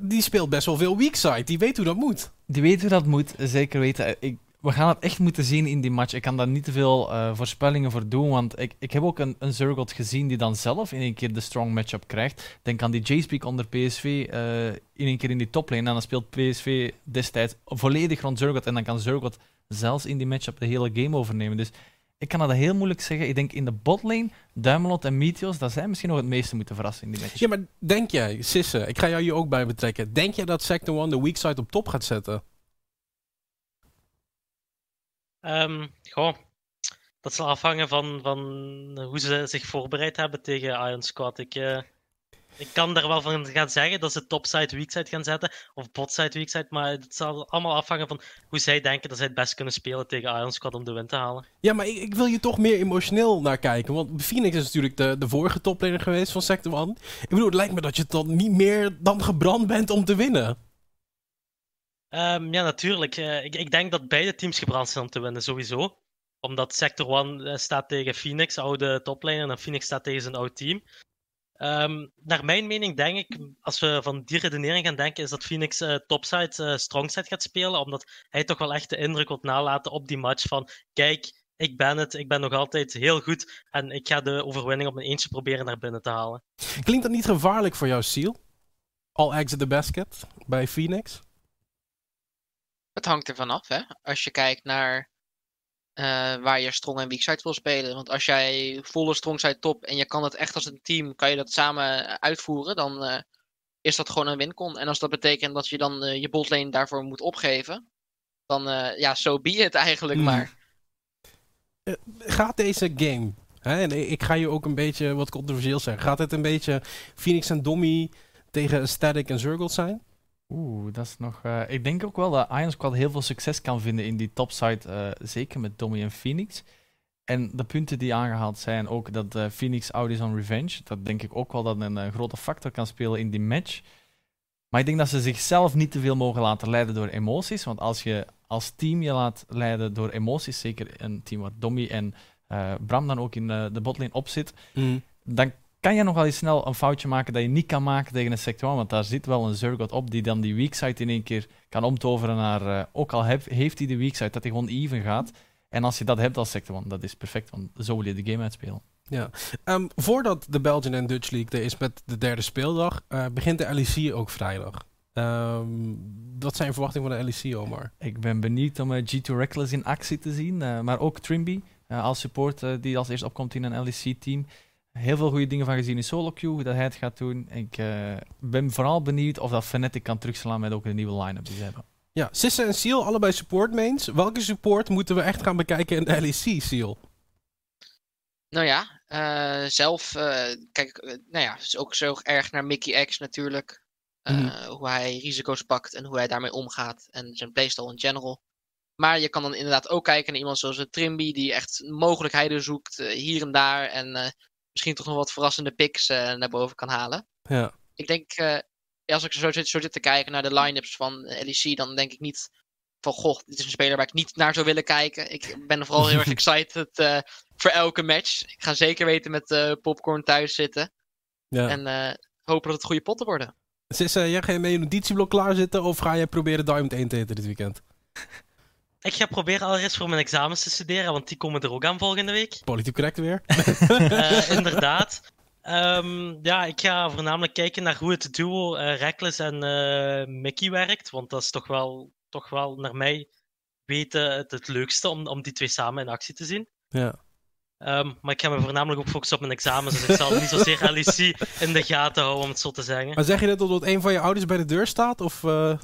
die speelt best wel veel weak side. Die weet hoe dat moet. Die weet hoe dat moet, zeker weten. Ik, we gaan het echt moeten zien in die match. Ik kan daar niet te veel uh, voorspellingen voor doen, want ik, ik heb ook een, een Zurgold gezien die dan zelf in een keer de strong matchup krijgt. Denk aan die J-Speak onder PSV uh, in een keer in die toplane. En dan speelt PSV destijds volledig rond Zurgold en dan kan Zurgold zelfs in die matchup de hele game overnemen. Dus ik kan dat heel moeilijk zeggen. Ik denk in de botlane, Duimelot en Meteos, dat zij misschien nog het meeste moeten verrassen in die match. Ja, maar denk jij, Sisse, ik ga jou hier ook bij betrekken. Denk jij dat Sector 1 de weak side op top gaat zetten? Um, goh, dat zal afhangen van, van hoe ze zich voorbereid hebben tegen Iron Squad. Ik, uh, ik kan daar wel van gaan zeggen dat ze topside, weakside gaan zetten. Of botside, weakside. Maar het zal allemaal afhangen van hoe zij denken dat zij het best kunnen spelen tegen Iron Squad om de win te halen. Ja, maar ik, ik wil je toch meer emotioneel naar kijken. Want Phoenix is natuurlijk de, de vorige toplaner geweest van Sector 1. Ik bedoel, het lijkt me dat je dan niet meer dan gebrand bent om te winnen. Um, ja, natuurlijk. Uh, ik, ik denk dat beide teams gebrand zijn om te winnen, sowieso. Omdat Sector 1 uh, staat tegen Phoenix, oude toplaner, en Phoenix staat tegen zijn oud team. Um, naar mijn mening denk ik, als we van die redenering gaan denken, is dat Phoenix uh, topside, uh, strongside gaat spelen. Omdat hij toch wel echt de indruk wilt nalaten op die match van, kijk, ik ben het, ik ben nog altijd heel goed en ik ga de overwinning op mijn eentje proberen naar binnen te halen. Klinkt dat niet gevaarlijk voor jou, Seal? All eggs in the basket bij Phoenix? Het hangt ervan af, hè. Als je kijkt naar uh, waar je strong en weak side wil spelen. Want als jij volle strong side top en je kan het echt als een team, kan je dat samen uitvoeren, dan uh, is dat gewoon een wincon. En als dat betekent dat je dan uh, je botlane daarvoor moet opgeven, dan ja, zo so be it eigenlijk Hmm. maar. gaat deze game, hè, en ik ga je ook een beetje wat controversieel zeggen, gaat het een beetje Phoenix en Dommy tegen Static en Zurgle zijn? Oeh, dat is nog. Uh, ik denk ook wel dat Iron Squad heel veel succes kan vinden in die topside, uh, zeker met Dommy en Phoenix. En de punten die aangehaald zijn, ook dat uh, Phoenix out is on revenge, dat denk ik ook wel dat een grote factor kan spelen in die match. Maar ik denk dat ze zichzelf niet te veel mogen laten leiden door emoties. Want als je als team je laat leiden door emoties, zeker een team waar Dommy en Bram dan ook in de botlane op zit, mm. dan kan je nog wel eens snel een foutje maken dat je niet kan maken tegen een sector 1, want daar zit wel een Zergot op die dan die weak side in één keer kan omtoveren naar, uh, ook al heeft hij de weak side, dat hij gewoon even gaat. En als je dat hebt als sector 1, dat is perfect, want zo wil je de game uitspelen. Ja. Um, voordat de Belgian en Dutch League er is met de derde speeldag, uh, begint de LEC ook vrijdag. Um, wat zijn verwachtingen van de LEC, Omar? Ik ben benieuwd om uh, G2 Reckless in actie te zien, maar ook Trimby als support die als eerst opkomt in een LEC-team heel veel goede dingen van gezien in solo queue, hoe dat hij het gaat doen. Ik uh, ben vooral benieuwd of dat Fnatic kan terugslaan met ook een nieuwe line-up die ze hebben. Ja, Sissa en Seal, allebei support mains. Welke support moeten we echt gaan bekijken in de LEC, Seal? Nou ja, uh, zelf uh, kijk ik nou ja, is ook zo erg naar Mickey X natuurlijk. Mm. Hoe hij risico's pakt en hoe hij daarmee omgaat. En zijn playstyle in general. Maar je kan dan inderdaad ook kijken naar iemand zoals Trimby, die echt mogelijkheden zoekt hier en daar. En misschien toch nog wat verrassende picks uh, naar boven kan halen. Ja. Ik denk, uh, als ik zo zit, zo zit te kijken naar de line-ups van LEC, dan denk ik niet van, goh, dit is een speler waar ik niet naar zou willen kijken. Ik ben vooral heel erg excited uh, voor elke match. Ik ga zeker weten met popcorn thuis zitten. Ja. En hopen dat het goede potten worden. Sis, jij ga je met je notitieblok klaarzitten of ga je proberen Diamond 1 te eten dit weekend? Ik ga proberen allereerst voor mijn examens te studeren, want die komen er ook aan volgende week. Politiek correct weer. uh, inderdaad. Um, ja, ik ga voornamelijk kijken naar hoe het duo uh, Reckless en uh, Mickey werkt, want dat is toch wel, toch wel naar mij weten het, het leukste om, om die twee samen in actie te zien. Ja. Um, maar ik ga me voornamelijk ook focussen op mijn examens, dus ik zal niet zozeer LEC in de gaten houden, om het zo te zeggen. Maar zeg je dat omdat een van je ouders bij de deur staat? Of, Uh,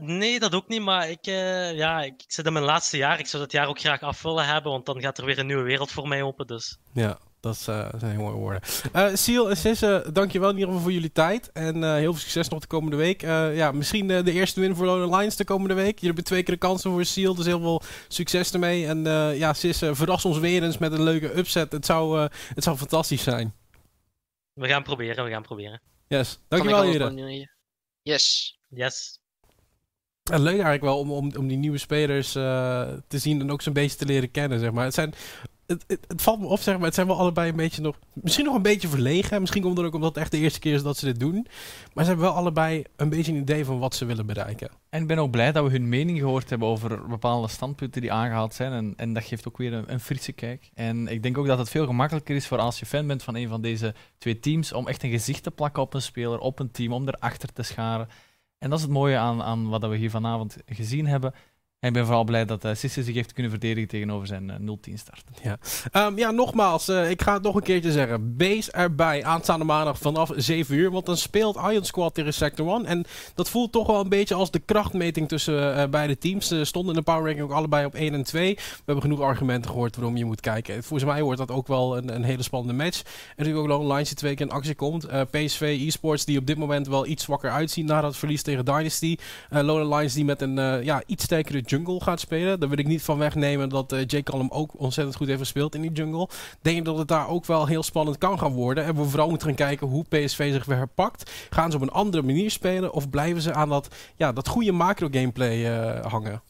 nee, dat ook niet. Maar ik, uh, ja, ik zit in mijn laatste jaar. Ik zou dat jaar ook graag af willen hebben, want dan gaat er weer een nieuwe wereld voor mij open. Dus. Ja, dat is, uh, zijn mooie woorden. Uh, Siel en Sisse, dankjewel in ieder geval voor jullie tijd. En heel veel succes nog de komende week. ja, misschien de eerste win voor Lone Lions de komende week. Jullie hebben twee keer de kansen voor Siel, dus heel veel succes ermee. En ja, Sisse, verras ons weer eens met een leuke upset. Het zou, het zou fantastisch zijn. We gaan proberen, we gaan proberen. Yes, dankjewel heren. Yes. Yes. Leuk eigenlijk wel om, om, om die nieuwe spelers uh, te zien en ook zo'n beetje te leren kennen, zeg maar. Het, zijn, het, het, valt me op, zeg maar, het zijn wel allebei een beetje nog... Misschien nog een beetje verlegen. Misschien komt ook omdat het echt de eerste keer is dat ze dit doen. Maar ze hebben wel allebei een beetje een idee van wat ze willen bereiken. En ik ben ook blij dat we hun mening gehoord hebben over bepaalde standpunten die aangehaald zijn. En, en dat geeft ook weer een, een frisse kijk. En ik denk ook dat het veel gemakkelijker is voor als je fan bent van een van deze twee teams, om echt een gezicht te plakken op een speler, op een team, om erachter te scharen. En dat is het mooie aan, aan wat we hier vanavond gezien hebben. En ik ben vooral blij dat uh, zich heeft kunnen verdedigen tegenover zijn uh, 0-10 start. Ja, um, ja nogmaals, uh, ik ga het nog een keertje zeggen. Wees erbij aanstaande maandag vanaf 7 uur. Want dan speelt Iron Squad tegen Sector 1. En dat voelt toch wel een beetje als de krachtmeting tussen beide teams. Ze stonden in de power ranking ook allebei op 1 en 2. We hebben genoeg argumenten gehoord waarom je moet kijken. Volgens mij wordt dat ook wel een, een hele spannende match. En natuurlijk ook Lone Lions die twee keer in actie komt. PSV eSports die op dit moment wel iets zwakker uitzien na dat verlies tegen Dynasty. Uh, Lone Lions die met een ja, iets sterkere jungle gaat spelen. Daar wil ik niet van wegnemen dat uh, Jake Callum ook ontzettend goed heeft gespeeld in die jungle. Denk ik dat het daar ook wel heel spannend kan gaan worden. En we vooral moeten gaan kijken hoe PSV zich weer herpakt. Gaan ze op een andere manier spelen of blijven ze aan dat, ja, dat goede macro gameplay uh, hangen?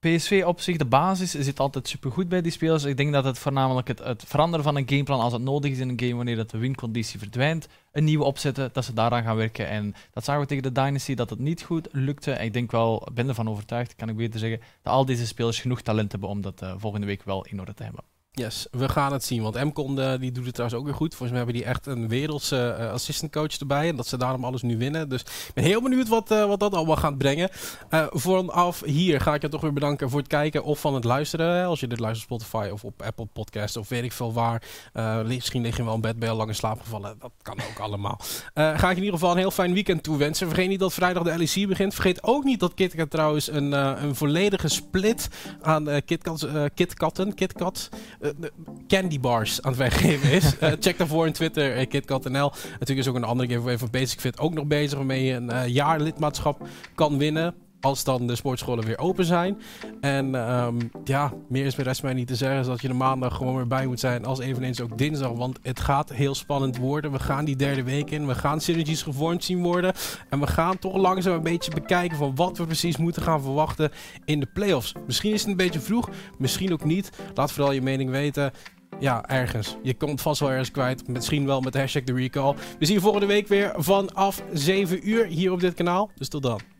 PSV op zich, de basis, zit altijd supergoed bij die spelers. Ik denk dat het voornamelijk het, het, veranderen van een gameplan als het nodig is in een game, wanneer dat de winconditie verdwijnt, een nieuwe opzetten, dat ze daaraan gaan werken. En dat zagen we tegen de Dynasty, dat het niet goed lukte. En ik denk wel, ben ervan overtuigd, kan ik beter zeggen, dat al deze spelers genoeg talent hebben om dat uh, volgende week wel in orde te hebben. Yes, we gaan het zien. Want Mcon die doet het trouwens ook weer goed. Volgens mij hebben die echt een wereldse uh, assistant coach erbij. En dat ze daarom alles nu winnen. Dus ik ben heel benieuwd wat, uh, wat dat allemaal gaat brengen. vooraf hier ga ik je toch weer bedanken voor het kijken of van het luisteren. Als je dit luistert op Spotify of op Apple Podcast of weet ik veel waar. misschien lig je wel in bed, ben je lang in slaap gevallen. Dat kan ook allemaal. ga ik in ieder geval een heel fijn weekend toewensen. Vergeet niet dat vrijdag de LEC begint. Vergeet ook niet dat KitKat trouwens een, een volledige split aan KitKat, KitKatten, KitKat candy bars aan het weggeven is. uh, check daarvoor in Twitter, KitKat.nl. Natuurlijk is ook een andere giveaway van Basic Fit ook nog bezig, waarmee je een uh, jaar lidmaatschap kan winnen. Als dan de sportscholen weer open zijn. En um, ja, meer is met rest mij niet te zeggen. Dat je de maandag gewoon weer bij moet zijn. Als eveneens ook dinsdag. Want het gaat heel spannend worden. We gaan die derde week in. We gaan synergies gevormd zien worden. En we gaan toch langzaam een beetje bekijken van wat we precies moeten gaan verwachten in de playoffs. Misschien is het een beetje vroeg. Misschien ook niet. Laat vooral je mening weten ja, ergens. Je komt vast wel ergens kwijt. Misschien wel met hashtag de recall. We zien je volgende week weer vanaf 7 uur hier op dit kanaal. Dus tot dan.